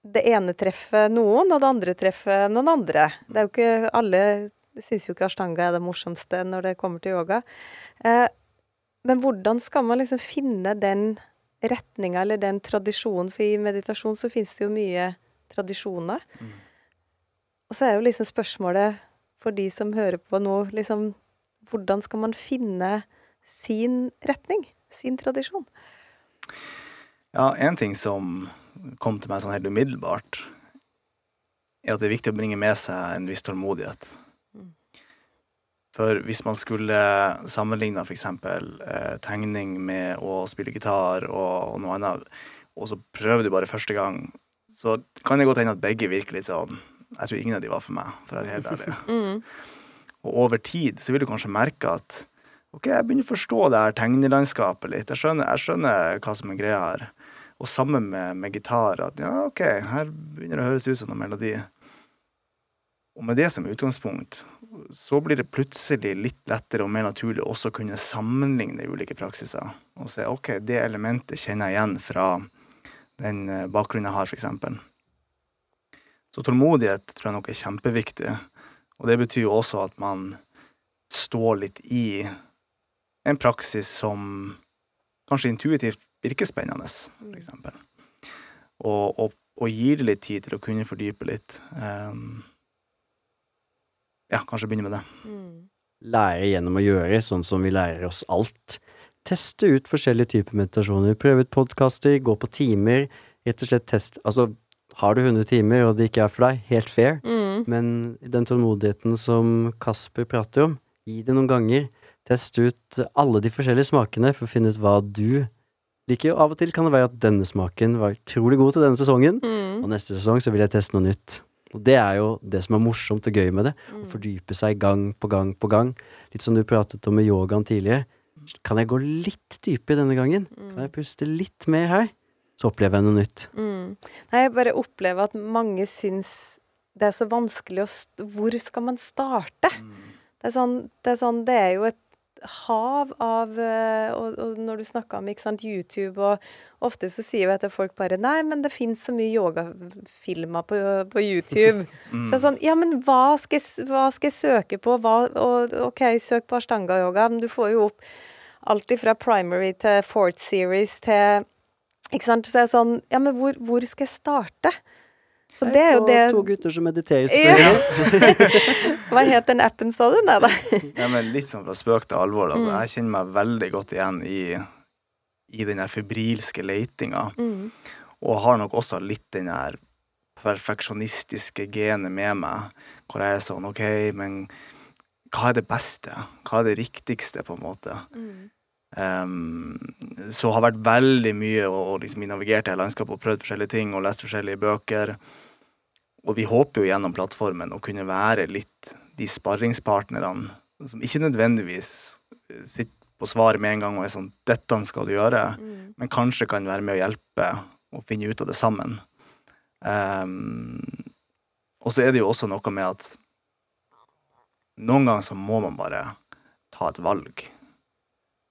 det ene treffer noen, og det andre treffer noen andre. Det er jo ikke Alle syns jo ikke ashtanga er det morsomste når det kommer til yoga. Eh, men hvordan skal man liksom finne den retninga eller den tradisjonen? For i meditasjon så finnes det jo mye tradisjoner. Mm. Og så er jo liksom spørsmålet for de som hører på nå, liksom hvordan skal man finne sin retning? Sin tradisjon? Ja, en ting som kom til meg sånn helt umiddelbart, er at det er viktig å bringe med seg en viss tålmodighet. For hvis man skulle sammenligna f.eks. Eh, tegning med å spille gitar og, og, noe annet, og så prøver du bare første gang, så kan det godt hende at begge virker litt sånn Jeg tror ingen av de var for meg, for å være helt ærlig. [LAUGHS] Mm. Og over tid så vil du kanskje merke at OK, jeg begynner å forstå det her tegnelandskapet litt. Jeg skjønner, jeg skjønner hva som er greia her. Og sammen med, med gitar at ja, OK, her begynner det å høres ut som noen melodi. Og med det som utgangspunkt, så blir det plutselig litt lettere og mer naturlig også å kunne sammenligne ulike praksiser. Og se OK, det elementet kjenner jeg igjen fra den eh, bakgrunnen jeg har, f.eks. Så tålmodighet tror jeg nok er kjempeviktig. Og det betyr jo også at man står litt i en praksis som kanskje intuitivt virker spennende, f.eks. Og, og, og gir det litt tid til å kunne fordype litt. Um, ja, kanskje begynne med det. Mm. Lære gjennom å gjøre, sånn som vi lærer oss alt. Teste ut forskjellige typer meditasjoner. Prøve ut podkaster, gå på timer. Rett og slett test Altså, har du 100 timer og det ikke er for deg, helt fair, mm. men den tålmodigheten som Kasper prater om, gi det noen ganger. Test ut alle de forskjellige smakene for å finne ut hva du liker. jo av og til kan det være at denne smaken var utrolig god til denne sesongen, mm. og neste sesong så vil jeg teste noe nytt. Og det er jo det som er morsomt og gøy med det. Mm. Å fordype seg gang på gang på gang. Litt som du pratet om med yogaen tidligere. Kan jeg gå litt dypere denne gangen? Mm. Kan jeg puste litt mer her? så opplever jeg noe nytt. Mm. Nei, jeg bare opplever at mange syns det er så vanskelig å Hvor skal man starte? Mm. Det, er sånn, det, er sånn, det er jo et hav av eh, og, og, når du snakker om sant, YouTube og Ofte så sier jo etter folk bare Nei, men det fins så mye yogafilmer på, på YouTube. [LAUGHS] mm. Så sånn Ja, men hva skal, hva skal jeg søke på? Hva, og, OK, søk på ashtanga-yoga, men du får jo opp alt fra primary til fourth series til ikke sant? Så det er sånn Ja, men hvor, hvor skal jeg starte? Så det er jo det To gutter som mediterer, selvfølgelig. [LAUGHS] Hva het den appen, sa du? Nei da. [LAUGHS] ja, men litt sånn fra spøk til alvor. Altså, mm. Jeg kjenner meg veldig godt igjen i, i den der febrilske leitinga. Mm. Og har nok også litt den der perfeksjonistiske genet med meg, hvor jeg er sånn OK, men hva er det beste? Hva er det riktigste, på en måte? Mm. Um, så har vært veldig mye og, liksom navigert i landskapet og prøvd forskjellige ting og lest forskjellige bøker. Og vi håper jo gjennom plattformen å kunne være litt de sparringspartnerne som ikke nødvendigvis eh, sitter på svaret med en gang og er sånn 'Dette skal du gjøre', mm. men kanskje kan være med å hjelpe og finne ut av det sammen. Um, og så er det jo også noe med at noen ganger så må man bare ta et valg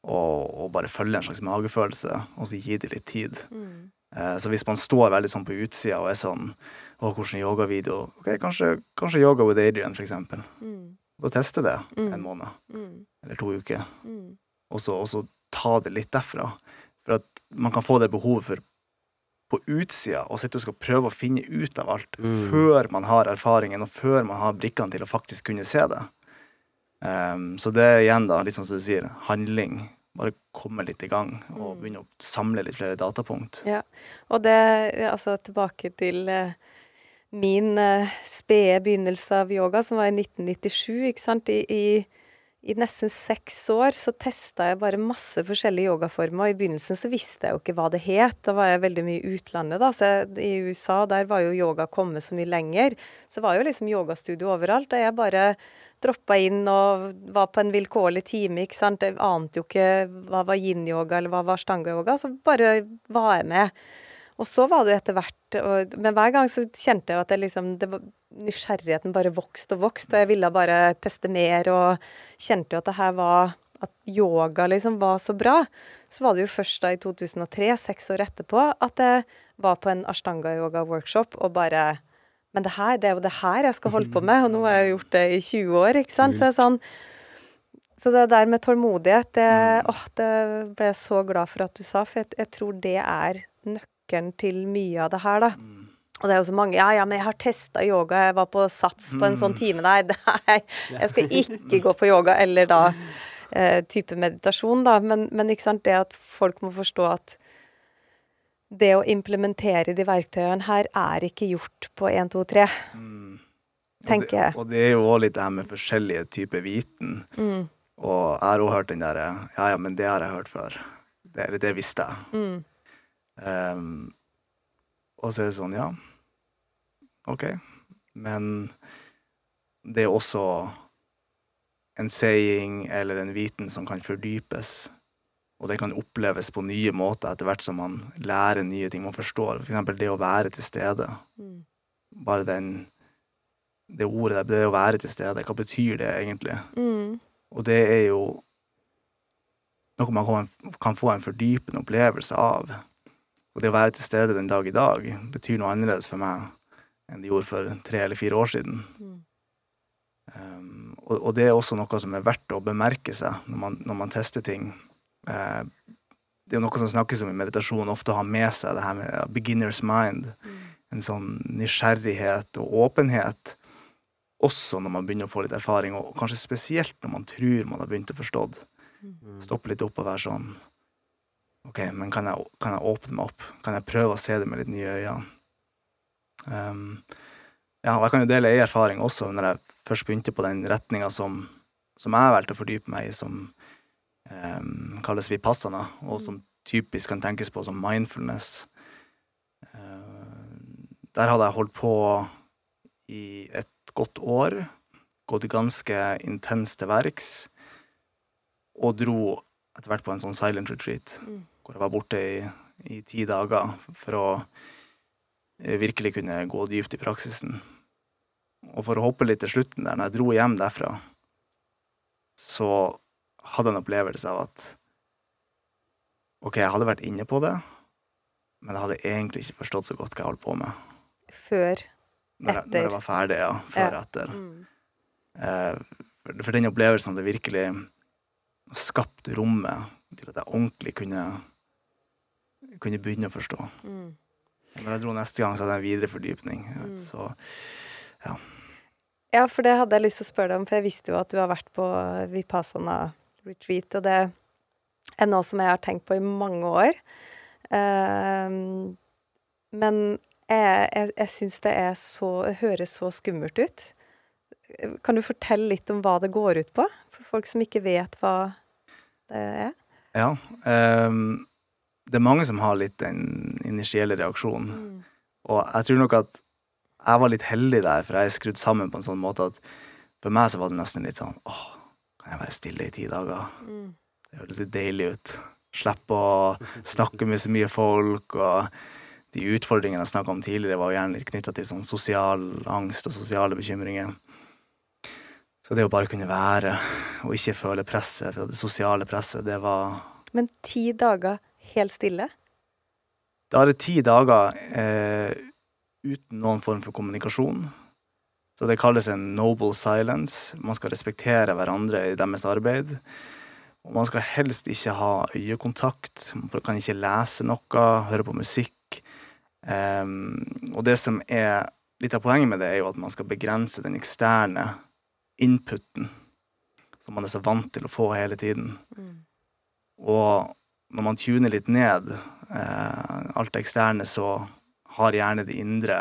og, og, bare følge en slags magefølelse, og så gi det litt tid. Mm. Uh, så hvis man står veldig sånn på utsida og er sånn Å, hvordan yogavideo Ok, kanskje, kanskje yoga with Adrian, for eksempel. Mm. Da teste det mm. en måned. Mm. Eller to uker. Mm. Og så, og, så, ta det litt derfra. For at man kan få det behovet for på utsida og sitte og skal prøve å finne ut av alt mm. før man har erfaringen, og før man har brikkene til å faktisk kunne se det. Um, så det er igjen, da, litt sånn som du sier, handling. Bare komme litt i gang og begynne å samle litt flere datapunkt. Ja, og det, altså tilbake til uh, min uh, spede begynnelse av yoga, som var i 1997, ikke sant. I, i i nesten seks år så testa jeg bare masse forskjellige yogaformer. og I begynnelsen så visste jeg jo ikke hva det het. Da var jeg veldig mye i utlandet, da. Så jeg, I USA der var jo yoga kommet så mye lenger. Så var jo liksom yogastudio overalt. Og jeg bare droppa inn og var på en vilkårlig time, ikke sant. Jeg ante jo ikke hva var yin-yoga eller hva var stanga-yoga. Så bare var jeg med. Og så var det jo etter hvert og, Men hver gang så kjente jeg at det liksom det var, Nysgjerrigheten bare vokste og vokste, og jeg ville bare teste mer, og kjente jo at det her var At yoga liksom var så bra. Så var det jo først da i 2003, seks år etterpå, at jeg var på en ashtanga-yoga-workshop og bare Men det her, det er jo det her jeg skal holde på med, og nå har jeg gjort det i 20 år, ikke sant. Så jeg er sånn så det der med tålmodighet, det, åh, det ble jeg så glad for at du sa, for jeg, jeg tror det er nøkkelen til mye av det her, da. Og det er jo så mange Ja, ja, men jeg har testa yoga, jeg var på Sats på en sånn time. Nei, [LAUGHS] nei, jeg skal ikke gå på yoga, eller da eh, type meditasjon, da. Men, men ikke sant, det at folk må forstå at det å implementere de verktøyene her er ikke gjort på 1, 2, 3, tenker jeg. Og det er jo òg litt det her med forskjellige typer viten. Mm. Og jeg har òg hørt den derre Ja, ja, men det har jeg hørt før. Det, det visste jeg. Mm. Ehm, og så er det sånn, ja, OK. Men det er også en saying eller en viten som kan fordypes. Og det kan oppleves på nye måter etter hvert som man lærer nye ting man forstår. For eksempel det å være til stede. Mm. Bare den Det ordet der, det å være til stede, hva betyr det egentlig? Mm. Og det er jo noe man kan- kan få en fordypende opplevelse av. Og det å være til stede den dag i dag betyr noe annerledes for meg enn det gjorde for tre eller fire år siden. Mm. Um, og, og det er også noe som er verdt å bemerke seg når man, når man tester ting. Uh, det er noe som snakkes om i meditasjon, ofte å ha med seg det her med beginner's mind. En sånn nysgjerrighet og åpenhet. Også når man begynner å få litt erfaring, og kanskje spesielt når man tror man har begynt å forstå. Mm. Stoppe litt opp og være sånn OK, men kan jeg, kan jeg åpne meg opp? Kan jeg prøve å se det med litt nye øyne? Um, ja, og jeg kan jo dele ei erfaring også, når jeg først begynte på den retninga som, som jeg valgte å fordype meg i, som um, kalles vipassana, og som typisk kan tenkes på som mindfulness. Uh, der hadde jeg holdt på i et godt år, gått ganske intenst til verks, og dro etter hvert på en sånn silent retreat, Mm. hvor jeg var borte i, i ti dager for å eh, virkelig kunne gå dypt i praksisen. Og for å hoppe litt til slutten der, når jeg dro hjem derfra, så hadde jeg en opplevelse av at OK, jeg hadde vært inne på det, men jeg hadde egentlig ikke forstått så godt hva jeg holdt på med. Før. Når jeg, når jeg var ferdig, ja. Før Ja. etter. Mm. Eh, for, for den opplevelsen hadde virkelig skapt rommet til at jeg ordentlig kunne, kunne begynne å forstå. Mm. Når jeg dro neste gang, så hadde jeg en videre fordypning. Mm. Så Ja, for det hadde jeg lyst til å spørre deg om, for jeg visste jo at du har vært på Vipassana retreat, og det er noe som jeg har tenkt på i mange år. Uh, men jeg, jeg, jeg syns det er så høres så skummelt ut. Kan du fortelle litt om hva det går ut på, for folk som ikke vet hva det er? ja. Um, det er mange som har litt den initielle reaksjonen. Mm. Og jeg tror nok at jeg var litt heldig der, for jeg er skrudd sammen på en sånn måte at for meg så var det nesten litt sånn åh, kan jeg være stille i ti dager? Mm. Det høres litt deilig ut. Slippe å snakke med så mye folk, og de utfordringene jeg snakka om tidligere, var gjerne litt knytta til sånn sosial angst og sosiale bekymringer. Så det å bare kunne være, og ikke føle presset, det sosiale presset, det var Men ti dager helt stille? Da er det ti dager eh, uten noen form for kommunikasjon. Så det kalles en noble silence. Man skal respektere hverandre i deres arbeid. Og man skal helst ikke ha øyekontakt. Man kan ikke lese noe, høre på musikk. Em, og det som er litt av poenget med det, er jo at man skal begrense den eksterne inputen som man er så vant til å få hele tiden. Mm. Og når man tuner litt ned eh, alt det eksterne, så har gjerne det indre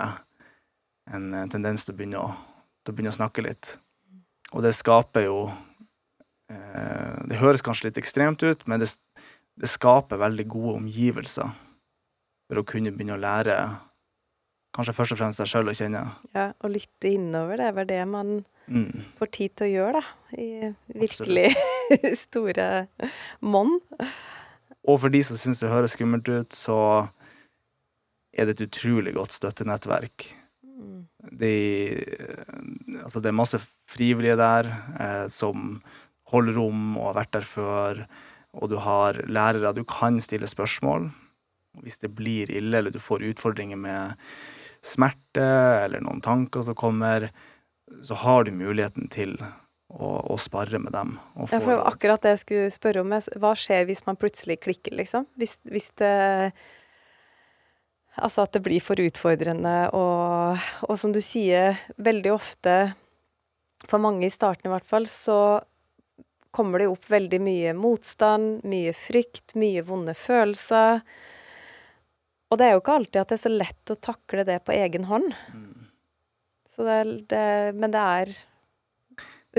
en eh, tendens til å begynne å, å begynne å snakke litt. Og det skaper jo eh, Det høres kanskje litt ekstremt ut, men det, det skaper veldig gode omgivelser for å kunne begynne å lære kanskje først og fremst deg sjøl å kjenne. Ja, å lytte innover, det er vel det man Mm. får tid til å gjøre, da. I virkelig [LAUGHS] store monn. Og for de som syns det høres skummelt ut, så er det et utrolig godt støttenettverk. Mm. De, altså det er masse frivillige der eh, som holder rom og har vært der før. Og du har lærere du kan stille spørsmål hvis det blir ille, eller du får utfordringer med smerte eller noen tanker som kommer, så har du muligheten til å, å spare med dem. Ja, for akkurat det jeg skulle spørre om. Hva skjer hvis man plutselig klikker, liksom? Hvis, hvis det Altså at det blir for utfordrende og, og som du sier, veldig ofte, for mange i starten i hvert fall, så kommer det opp veldig mye motstand, mye frykt, mye vonde følelser. Og det er jo ikke alltid at det er så lett å takle det på egen hånd. Mm. Så det, er- det, men det er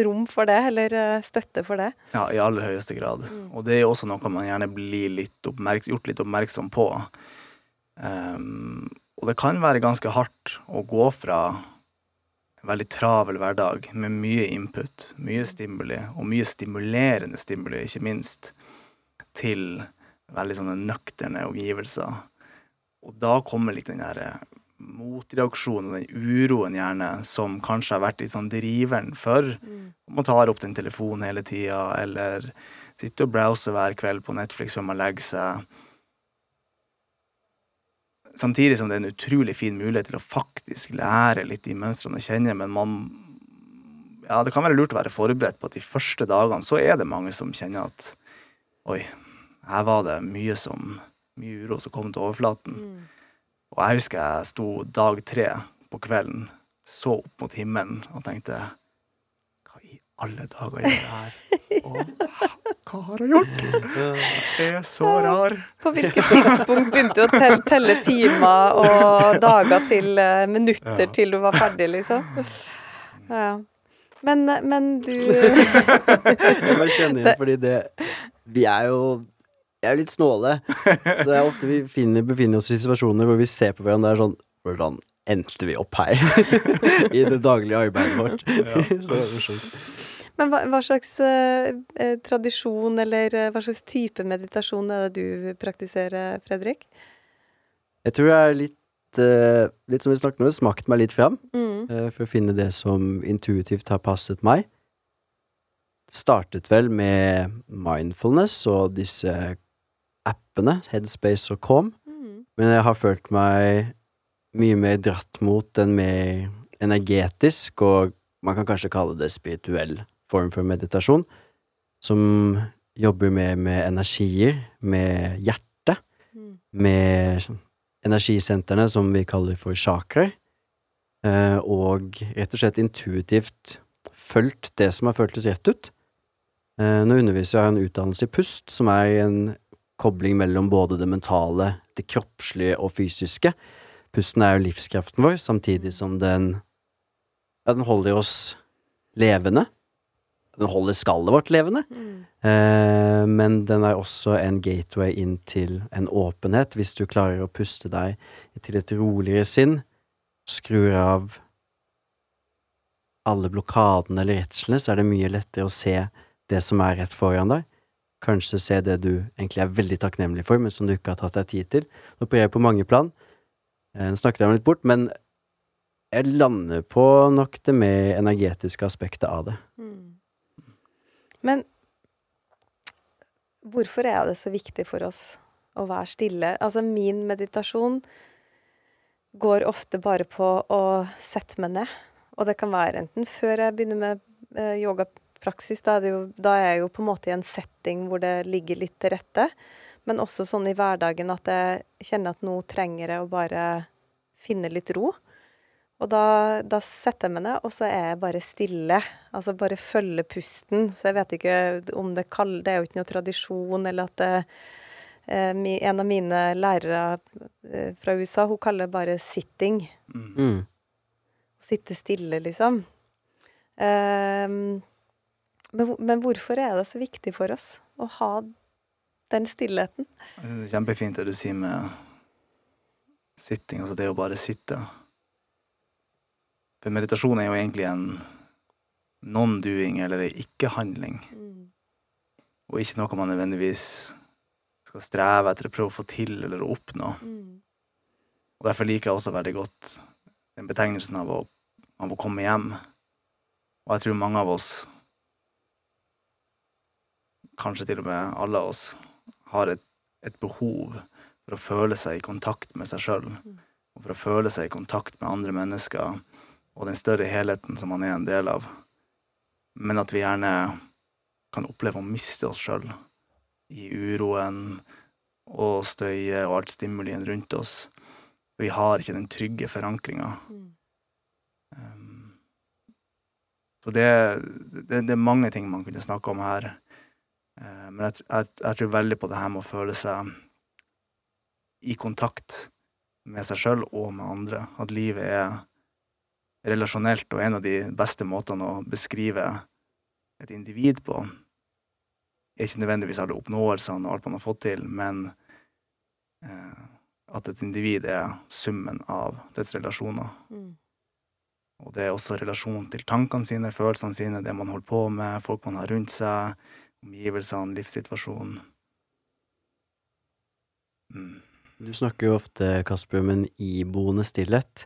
rom for det, eller eh, støtte for det. Ja, i aller høyeste grad. Mm. Og det er jo også noe man gjerne blir litt gjort litt oppmerksom på. Um, og det kan være ganske hardt å gå fra en veldig travel hverdag med mye input, mye stimuli, og mye stimulerende stimuli, ikke minst, til veldig sånne nøkterne omgivelser. Og da kommer litt den der eh, motreaksjonen og den uroen gjerne, som kanskje har vært litt sånn driveren for man tar opp den telefonen hele tida, eller sitter og browser hver kveld på Netflix før man legger seg. Samtidig som det er en utrolig fin mulighet til å faktisk lære litt de mønstrene å kjenne, men man Ja, det kan være lurt å være forberedt på at de første dagene så er det mange som kjenner at Oi, her var det mye som Mye uro som kom til overflaten. Og jeg husker jeg sto dag tre på kvelden, så opp mot himmelen og tenkte Hva i alle dager gjør jeg her? [LAUGHS] Og hva har jeg gjort? Det er så rar. På hvilket tidspunkt begynte du å telle, telle timer og dager til eh, minutter Ja. til du var ferdig, liksom? Ja. Men, men du [LAUGHS] Jeg bare kjenner igjen, fordi det Vi er jo er jo litt snåle. Så det er ofte vi finner, befinner oss i situasjoner hvor vi ser på hverandre og er sånn Hvordan endte vi opp her? [LAUGHS] I det daglige arbeidet vårt. [LAUGHS] Så det er morsomt. Men hva, hva slags eh, eh, tradisjon eller eh, hva slags type meditasjon er det du praktiserer, Fredrik? Jeg tror jeg er litt eh, Litt som vi snakket om, smakt meg litt fram Mm. eh, for å finne det som intuitivt har passet meg. Startet vel med mindfulness og disse appene, Headspace og Calm. Mm. Men jeg har følt meg mye mer dratt mot en mer energetisk, og man kan kanskje kalle det spirituell form for meditasjon, som jobber mer med energier, med hjertet, Mm. med energisentrene som vi kaller for chakraer, eh, og rett og slett intuitivt fulgt det som har føltes rett ut. Eh, Nå underviser jeg en utdannelse i pust, som er en kobling mellom både det mentale, det kroppslige og fysiske. Pusten er jo livskraften vår, samtidig som den Ja, den holder oss levende. Den holder skallet vårt levende. Mm. Eh, men den er også en gateway inn til en åpenhet, hvis du klarer å puste deg til et roligere sinn, skrur av alle blokadene eller redslene, så er det mye lettere å se det som er rett foran deg. Kanskje se det du egentlig er veldig takknemlig for, men som du ikke har tatt deg tid til. Nå opererer jeg på mange plan. Eh, Nå snakket jeg meg litt bort, men jeg lander på nok det mer energetiske aspektet av det. Mm. Men hvorfor er det så viktig for oss å være stille? Altså, min meditasjon går ofte bare på å sette meg ned. Og det kan være enten før jeg begynner med eh, yogapraksis, da er, det jo, da er jeg jo på en måte i en setting hvor det ligger litt til rette. Men også sånn i hverdagen at jeg kjenner at nå trenger jeg å bare finne litt ro. Og da, da setter jeg meg ned, og så er jeg bare stille. Altså bare følge pusten. Så jeg vet ikke om det kaller Det er jo ikke noe tradisjon, eller at det eh, En av mine lærere eh, fra USA, hun kaller det bare 'sitting'. Mm. Mm. Sitte stille, liksom. Ehm, men, men hvorfor er det så viktig for oss å ha den stillheten? Jeg synes det er kjempefint det du sier med sitting, altså det å bare sitte. For meditasjon er jo egentlig en non-doing eller en ikke-handling, og ikke noe man nødvendigvis skal streve etter å prøve å få til eller å oppnå. Og derfor liker jeg også veldig godt den betegnelsen av å, av å komme hjem. Og jeg tror mange av oss, kanskje til og med alle av oss, har et, et behov for å føle seg i kontakt med seg sjøl. Og for å føle seg i kontakt med andre mennesker og den større helheten som man er en del av. Men at vi gjerne kan oppleve å miste oss sjøl i uroen og støyet og alt stimulien rundt oss. Vi har ikke den trygge forankringa. Um, så det, det, det, er mange ting man kunne snakke om her. Uh, men jeg, jeg, jeg, tror veldig på det her med å føle seg i kontakt med seg sjøl og med andre. At livet er relasjonelt, og en av de beste måtene å beskrive et individ på er ikke nødvendigvis alle oppnåelsene og alt man har fått til, men eh, at et individ er summen av dets relasjoner. Mm. Og det er også relasjon til tankene sine, følelsene sine, det man holder på med, folk man har rundt seg, omgivelsene, livssituasjonen. Mm. Du snakker jo ofte, Kasper, om en iboende stillhet.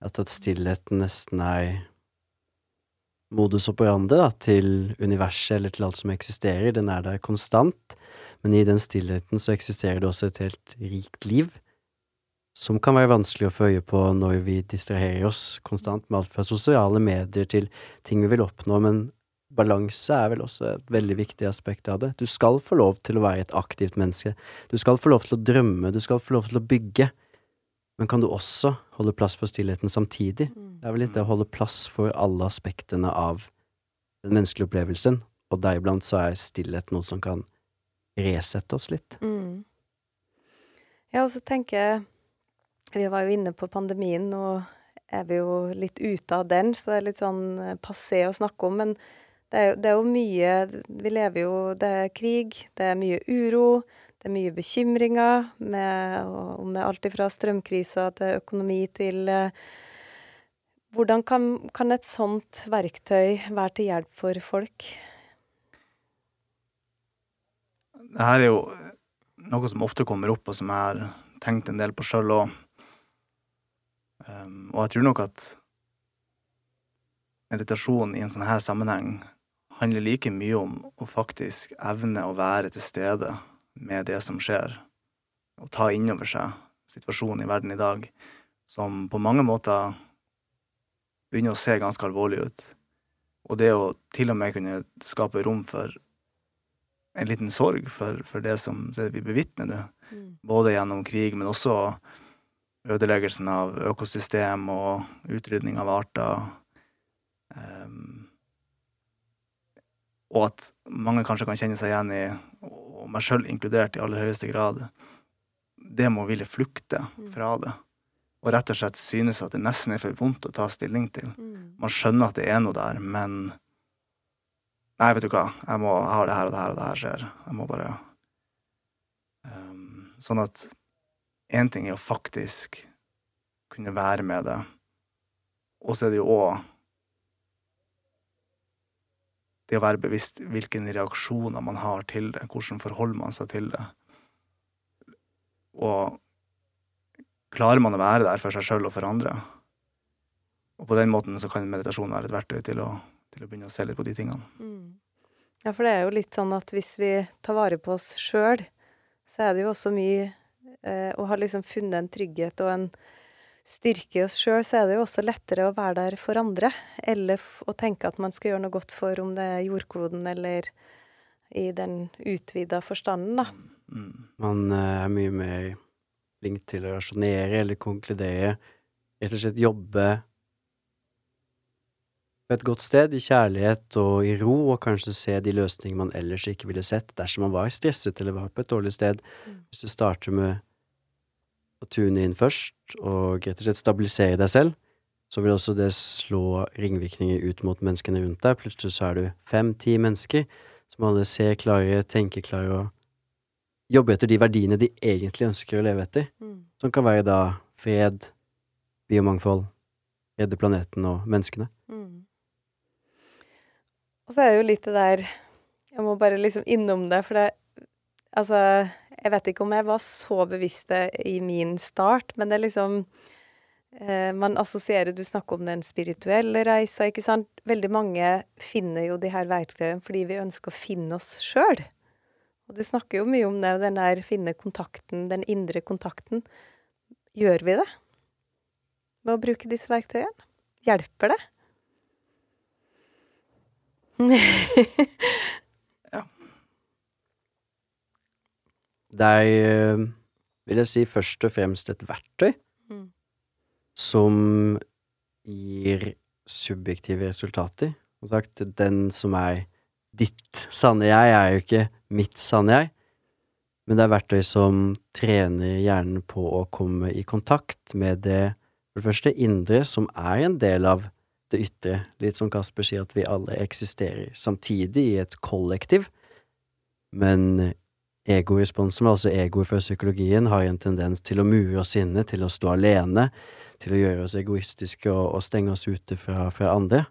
At, stillheten nesten er modus operandi da, til universet eller til alt som eksisterer. Den er der konstant, men i den stillheten så eksisterer det også et helt rikt liv, som kan være vanskelig å få øye på når vi distraherer oss konstant med alt fra sosiale medier til ting vi vil oppnå, men balanse er vel også et veldig viktig aspekt av det. Du skal få lov til å være et aktivt menneske. Du skal få lov til å drømme, du skal få lov til å bygge. Men kan du også holde plass for stillheten samtidig? Mm. Det er vel litt det å holde plass for alle aspektene av den menneskelige opplevelsen, og deriblant så er stillhet noe som kan resette oss litt. Mm. Ja, og så tenker jeg Vi var jo inne på pandemien, nå er vi jo litt ute av den, så det er litt sånn eh, passé å snakke om. Men det er, det er jo mye Vi lever jo Det er krig, det er mye uro. Det er mye bekymringer, med, om det er alt fra strømkrisa til økonomi til uh, Hvordan kan, kan, et sånt verktøy være til hjelp for folk? Det her er jo noe som ofte kommer opp, og som jeg har tenkt en del på sjøl òg. Um, og jeg tror nok at meditasjon i en sånn her sammenheng handler like mye om å faktisk evne å være til stede med det som skjer, og ta inn over seg situasjonen i verden i dag, som på mange måter begynner å se ganske alvorlig ut. Og det å til og med kunne skape rom for en liten sorg for, for det som det vi bevitner nå, mm. både gjennom krig, men også ødeleggelsen av økosystem og utrydning av arter. Um, og at mange kanskje kan kjenne seg igjen i og meg sjøl inkludert i aller høyeste grad, det må ville flukte mm. fra det. Og rett og slett synes at det nesten er for vondt å ta stilling til. Mm. Man skjønner at det er noe der, men Nei, vet du hva, jeg, må, jeg har det her og det her, og det her skjer. Jeg må bare um, Sånn at én ting er å faktisk kunne være med det, og så er det jo òg det å være bevisst hvilke reaksjoner man har til det, hvordan forholder man seg til det. Og klarer man å være der for seg sjøl og for andre? Og på den måten så kan meditasjon være et verktøy til å, til å begynne å se litt på de tingene. Mm. Ja, for det er jo litt sånn at hvis vi tar vare på oss sjøl, så er det jo også mye eh, Å ha liksom funnet en trygghet og en styrke i oss sjøl, så er det jo også lettere å være der for andre. Eller å tenke at man skal gjøre noe godt for, om det er jordkloden eller i den utvida forstanden, da. Mm. Man eh, er mye mer flink til å rasjonere eller konkludere. Rett og slett jobbe på et godt sted, i kjærlighet og i ro, og kanskje se de løsningene man ellers ikke ville sett dersom man var stresset eller var på et dårlig sted. Mm. Hvis du starter med å tune inn først og rett og slett stabilisere deg selv, så vil også det slå ringvirkninger ut mot menneskene rundt deg. Plutselig så er du fem-ti mennesker som alle ser klare, tenker klare og jobber etter de verdiene de egentlig ønsker å leve etter. Mm. Som kan være da fred, biomangfold, redde planeten og menneskene. Mm. Og så er det jo litt det der Jeg må bare liksom innom det, for det Altså, Jeg vet ikke om jeg var så bevisst i min start, men det er liksom eh, Man assosierer Du snakker om den spirituelle reisa, ikke sant. Veldig mange finner jo de her verktøyene fordi vi ønsker å finne oss sjøl. Og du snakker jo mye om det, den der finne kontakten, den indre kontakten. Gjør vi det med å bruke disse verktøyene? Hjelper det? [LAUGHS] ja. Det er, eh, vil jeg si, først og fremst et verktøy mm. som gir subjektive resultater. Som sagt, den som er ditt sanne jeg, er jo ikke mitt sanne jeg. Men det er verktøy som trener hjernen på å komme i kontakt med det, for det første, indre, som er en del av det ytre. Litt som Kasper sier, at vi alle eksisterer samtidig i et kollektiv. Men egoresponsen, altså egoet fra psykologien, har en tendens til å mure oss inne, til å stå alene, til å gjøre oss egoistiske og, og stenge oss ute fra, fra, andre.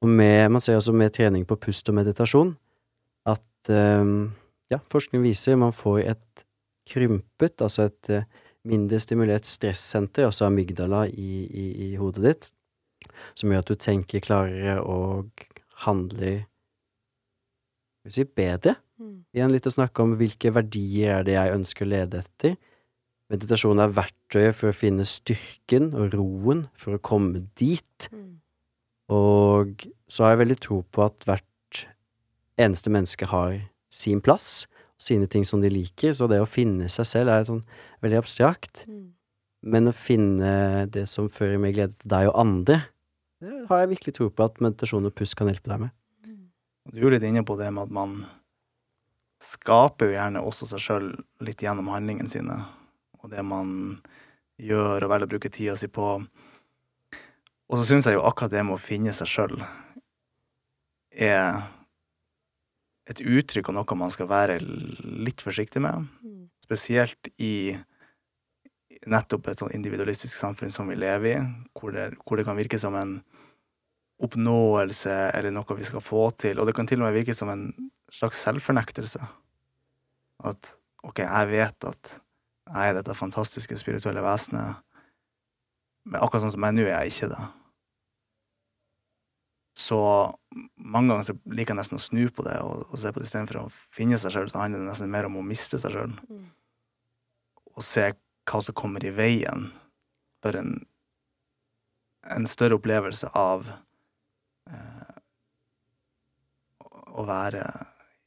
Og med, man ser altså med trening på pust og meditasjon at um, ja, forskning viser man får et krympet, altså et uh, mindre stimulert stressenter, altså amygdala, i, i, i hodet ditt, som gjør at du tenker klarere og handler vil si bedre. Mm. Igjen litt å snakke om hvilke verdier er det jeg ønsker å lede etter. Meditasjon er verktøyet for å finne styrken og roen for å komme dit. Mm. Og så har jeg veldig tro på at hvert eneste menneske har sin plass, sine ting som de liker, så det å finne seg selv er sånn veldig abstrakt. Mm. Men å finne det som fører meg glede til deg og andre, det har jeg virkelig tro på at meditasjon og pust kan hjelpe deg med. Du er litt inne på det med at man skaper jo gjerne også seg sjøl litt gjennom handlingene sine, og det man gjør og velger å bruke tida si på. Og så syns jeg jo akkurat det med å finne seg sjøl er et uttrykk av noe man skal være litt forsiktig med. Mm. Spesielt i nettopp et sånn individualistisk samfunn som vi lever i, hvor det, hvor det, kan virke som en oppnåelse eller noe vi skal få til, og det kan til og med virke som en slags selvfornektelse. At OK, jeg vet at jeg er dette fantastiske spirituelle vesenet, men akkurat sånn som jeg nå er jeg ikke det. Så mange ganger så liker jeg nesten å snu på det og, og se på det istedenfor å finne seg sjøl, så handler det nesten mer om å miste seg sjøl. Mm. Og se hva som kommer i veien for en, en større opplevelse av eh, å være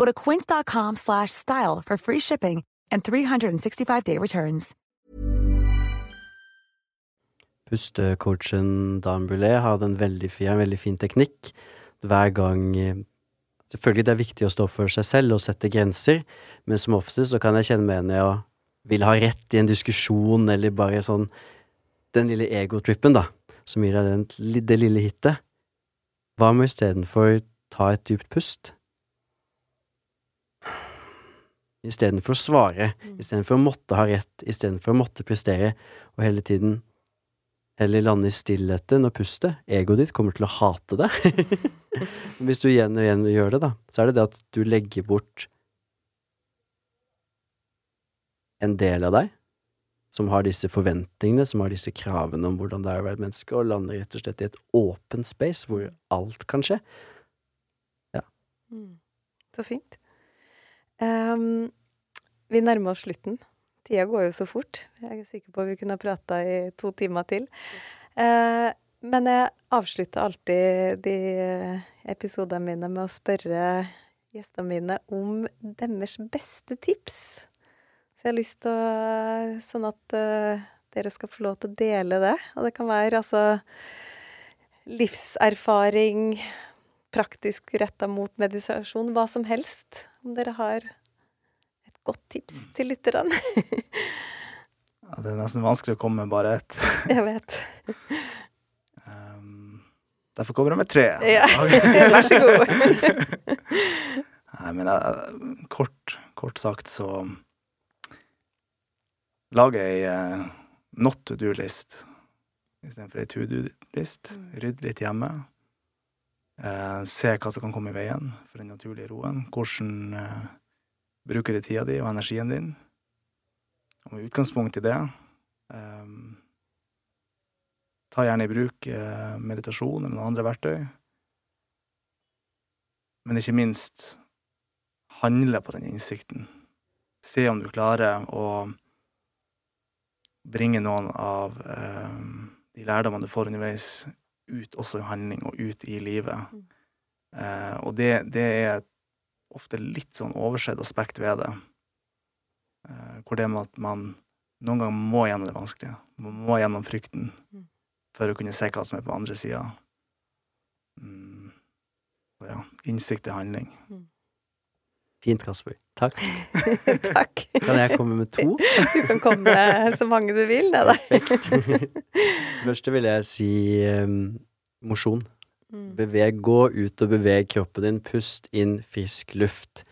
Go to quince.com/style for free shipping and 365-day returns. Pustecoachen Dan Boulet har en veldig fin, en veldig fin teknikk. Hver gang Selvfølgelig det er viktig å stå opp for seg selv og sette grenser, men som oftest så kan jeg kjenne meg igjen i å vil ha rett i en diskusjon, eller bare sånn Den lille egotrippen, da, som gir deg den, det lille hitet. Hva med istedenfor ta et dypt pust? Istedenfor å svare, mm. istedenfor å måtte ha rett, istedenfor å måtte prestere, og hele tiden heller lande i stillheten og puste. Egoet ditt kommer til å hate det. [LAUGHS] Hvis du igjen og igjen gjør det, da, så er det det at du legger bort en del av deg som har disse forventningene, som har disse kravene om hvordan det er å være et menneske, og lander rett og slett i et åpen space hvor alt kan skje. Ja. Mm. Så fint. Um, vi nærmer oss slutten. Tida går jo så fort. Jeg er sikker på at vi kunne ha prata i to timer til. Uh, men jeg avslutter alltid de episodene mine med å spørre gjestene mine om deres beste tips så jeg har lyst til å Sånn at uh, dere skal få lov til å dele det. Og det kan være altså livserfaring, praktisk retta mot meditasjon, hva som helst. Om dere har et godt tips til lytterne? Ja, det er nesten vanskelig å komme med bare ett. [LAUGHS] Jeg vet. Um, derfor kommer jeg med tre. Ja. [LAUGHS] [LAUGHS] Vær så god. Nei, men jeg, kort, kort sagt så Lag ei uh, not to do-list istedenfor ei to do-list. Rydd litt hjemme. Uh, se hva som kan komme i veien for den naturlige roen. Hvordan eh, bruker du tida di og energien din? Og med utgangspunkt i det eh, Ta gjerne i bruk uh, meditasjon eller noen andre verktøy. Men ikke minst handle på den innsikten. Se om du klarer å bringe noen av um, de lærdommene du får underveis, ut også i handling og ut i livet. Mm. Uh, og det, det, er ofte litt sånn oversett aspekt ved det. Eh, hvor det med at man noen ganger må gjennom det vanskelige. Man må gjennom frykten mm. for å kunne se hva som er på andre sida. Mm. Så ja, innsikt er handling. Mm. Fint, Kasper. Takk. [LAUGHS] Takk. Kan jeg komme med to? Du kan komme med så mange du vil, det da. Først vil jeg si um, mosjon. Mm. Beveg, gå ut og beveg kroppen din. Pust inn frisk luft.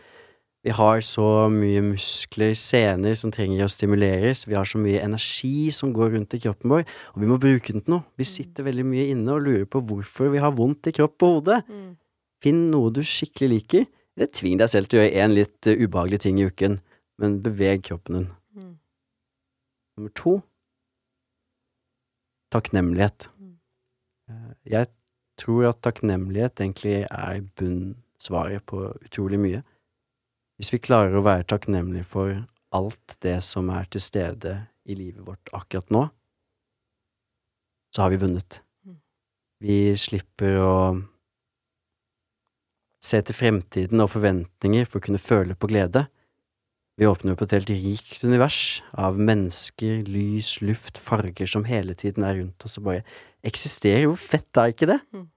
Vi har så mye muskler, sener, som trenger å stimuleres. Vi har så mye energi som går rundt i kroppen vår, og vi må bruke den til noe. Vi mm. sitter veldig mye inne og lurer på hvorfor vi har vondt i kropp og hode. Mm. Finn noe du skikkelig liker tving deg selv til å gjøre én litt uh, ubehagelig ting i uken, men beveg kroppen din. Mm. Nummer to takknemlighet. Mm. Uh, jeg tror at takknemlighet egentlig er bunnsvaret på utrolig mye. Hvis vi klarer å være takknemlige for alt det som er til stede i livet vårt akkurat nå, så har vi vunnet. Mm. Vi slipper å se til fremtiden og forventninger for å kunne føle på glede. Vi åpner opp et helt rikt univers av mennesker, lys, luft, farger som hele tiden er rundt oss og bare eksisterer. Hvor fett er ikke det? Mm.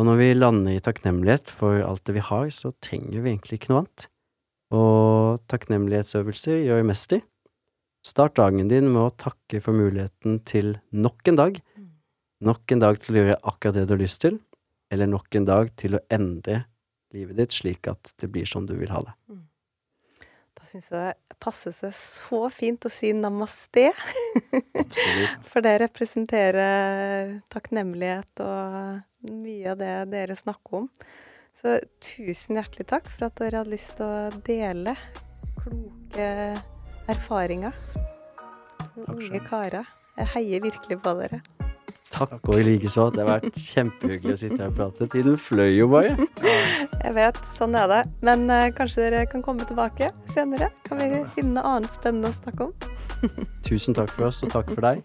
Og når vi lander i takknemlighet for alt det vi har, så trenger vi egentlig ikke noe annet. Og takknemlighetsøvelser gjør mester. Start dagen din med å takke for muligheten til nok en dag. Mm. Nok en dag til å gjøre akkurat det du har lyst til, eller nok en dag til å endre livet ditt slik at det blir som du vil ha det. Mm. Da syns jeg det passer seg så fint å si namaste. Absolutt. For det representerer takknemlighet og mye av det dere snakker om. Så tusen hjertelig takk for at dere hadde lyst til å dele kloke erfaringer. Unge karer. Jeg heier virkelig på dere. Takk og i likeså. Det har vært kjempehyggelig å sitte her og prate. Tiden fløy jo bare. Jeg vet, sånn er det. Men uh, kanskje dere kan komme tilbake senere? Kan vi finne noe annet spennende å snakke om? Tusen takk for oss, og takk for deg.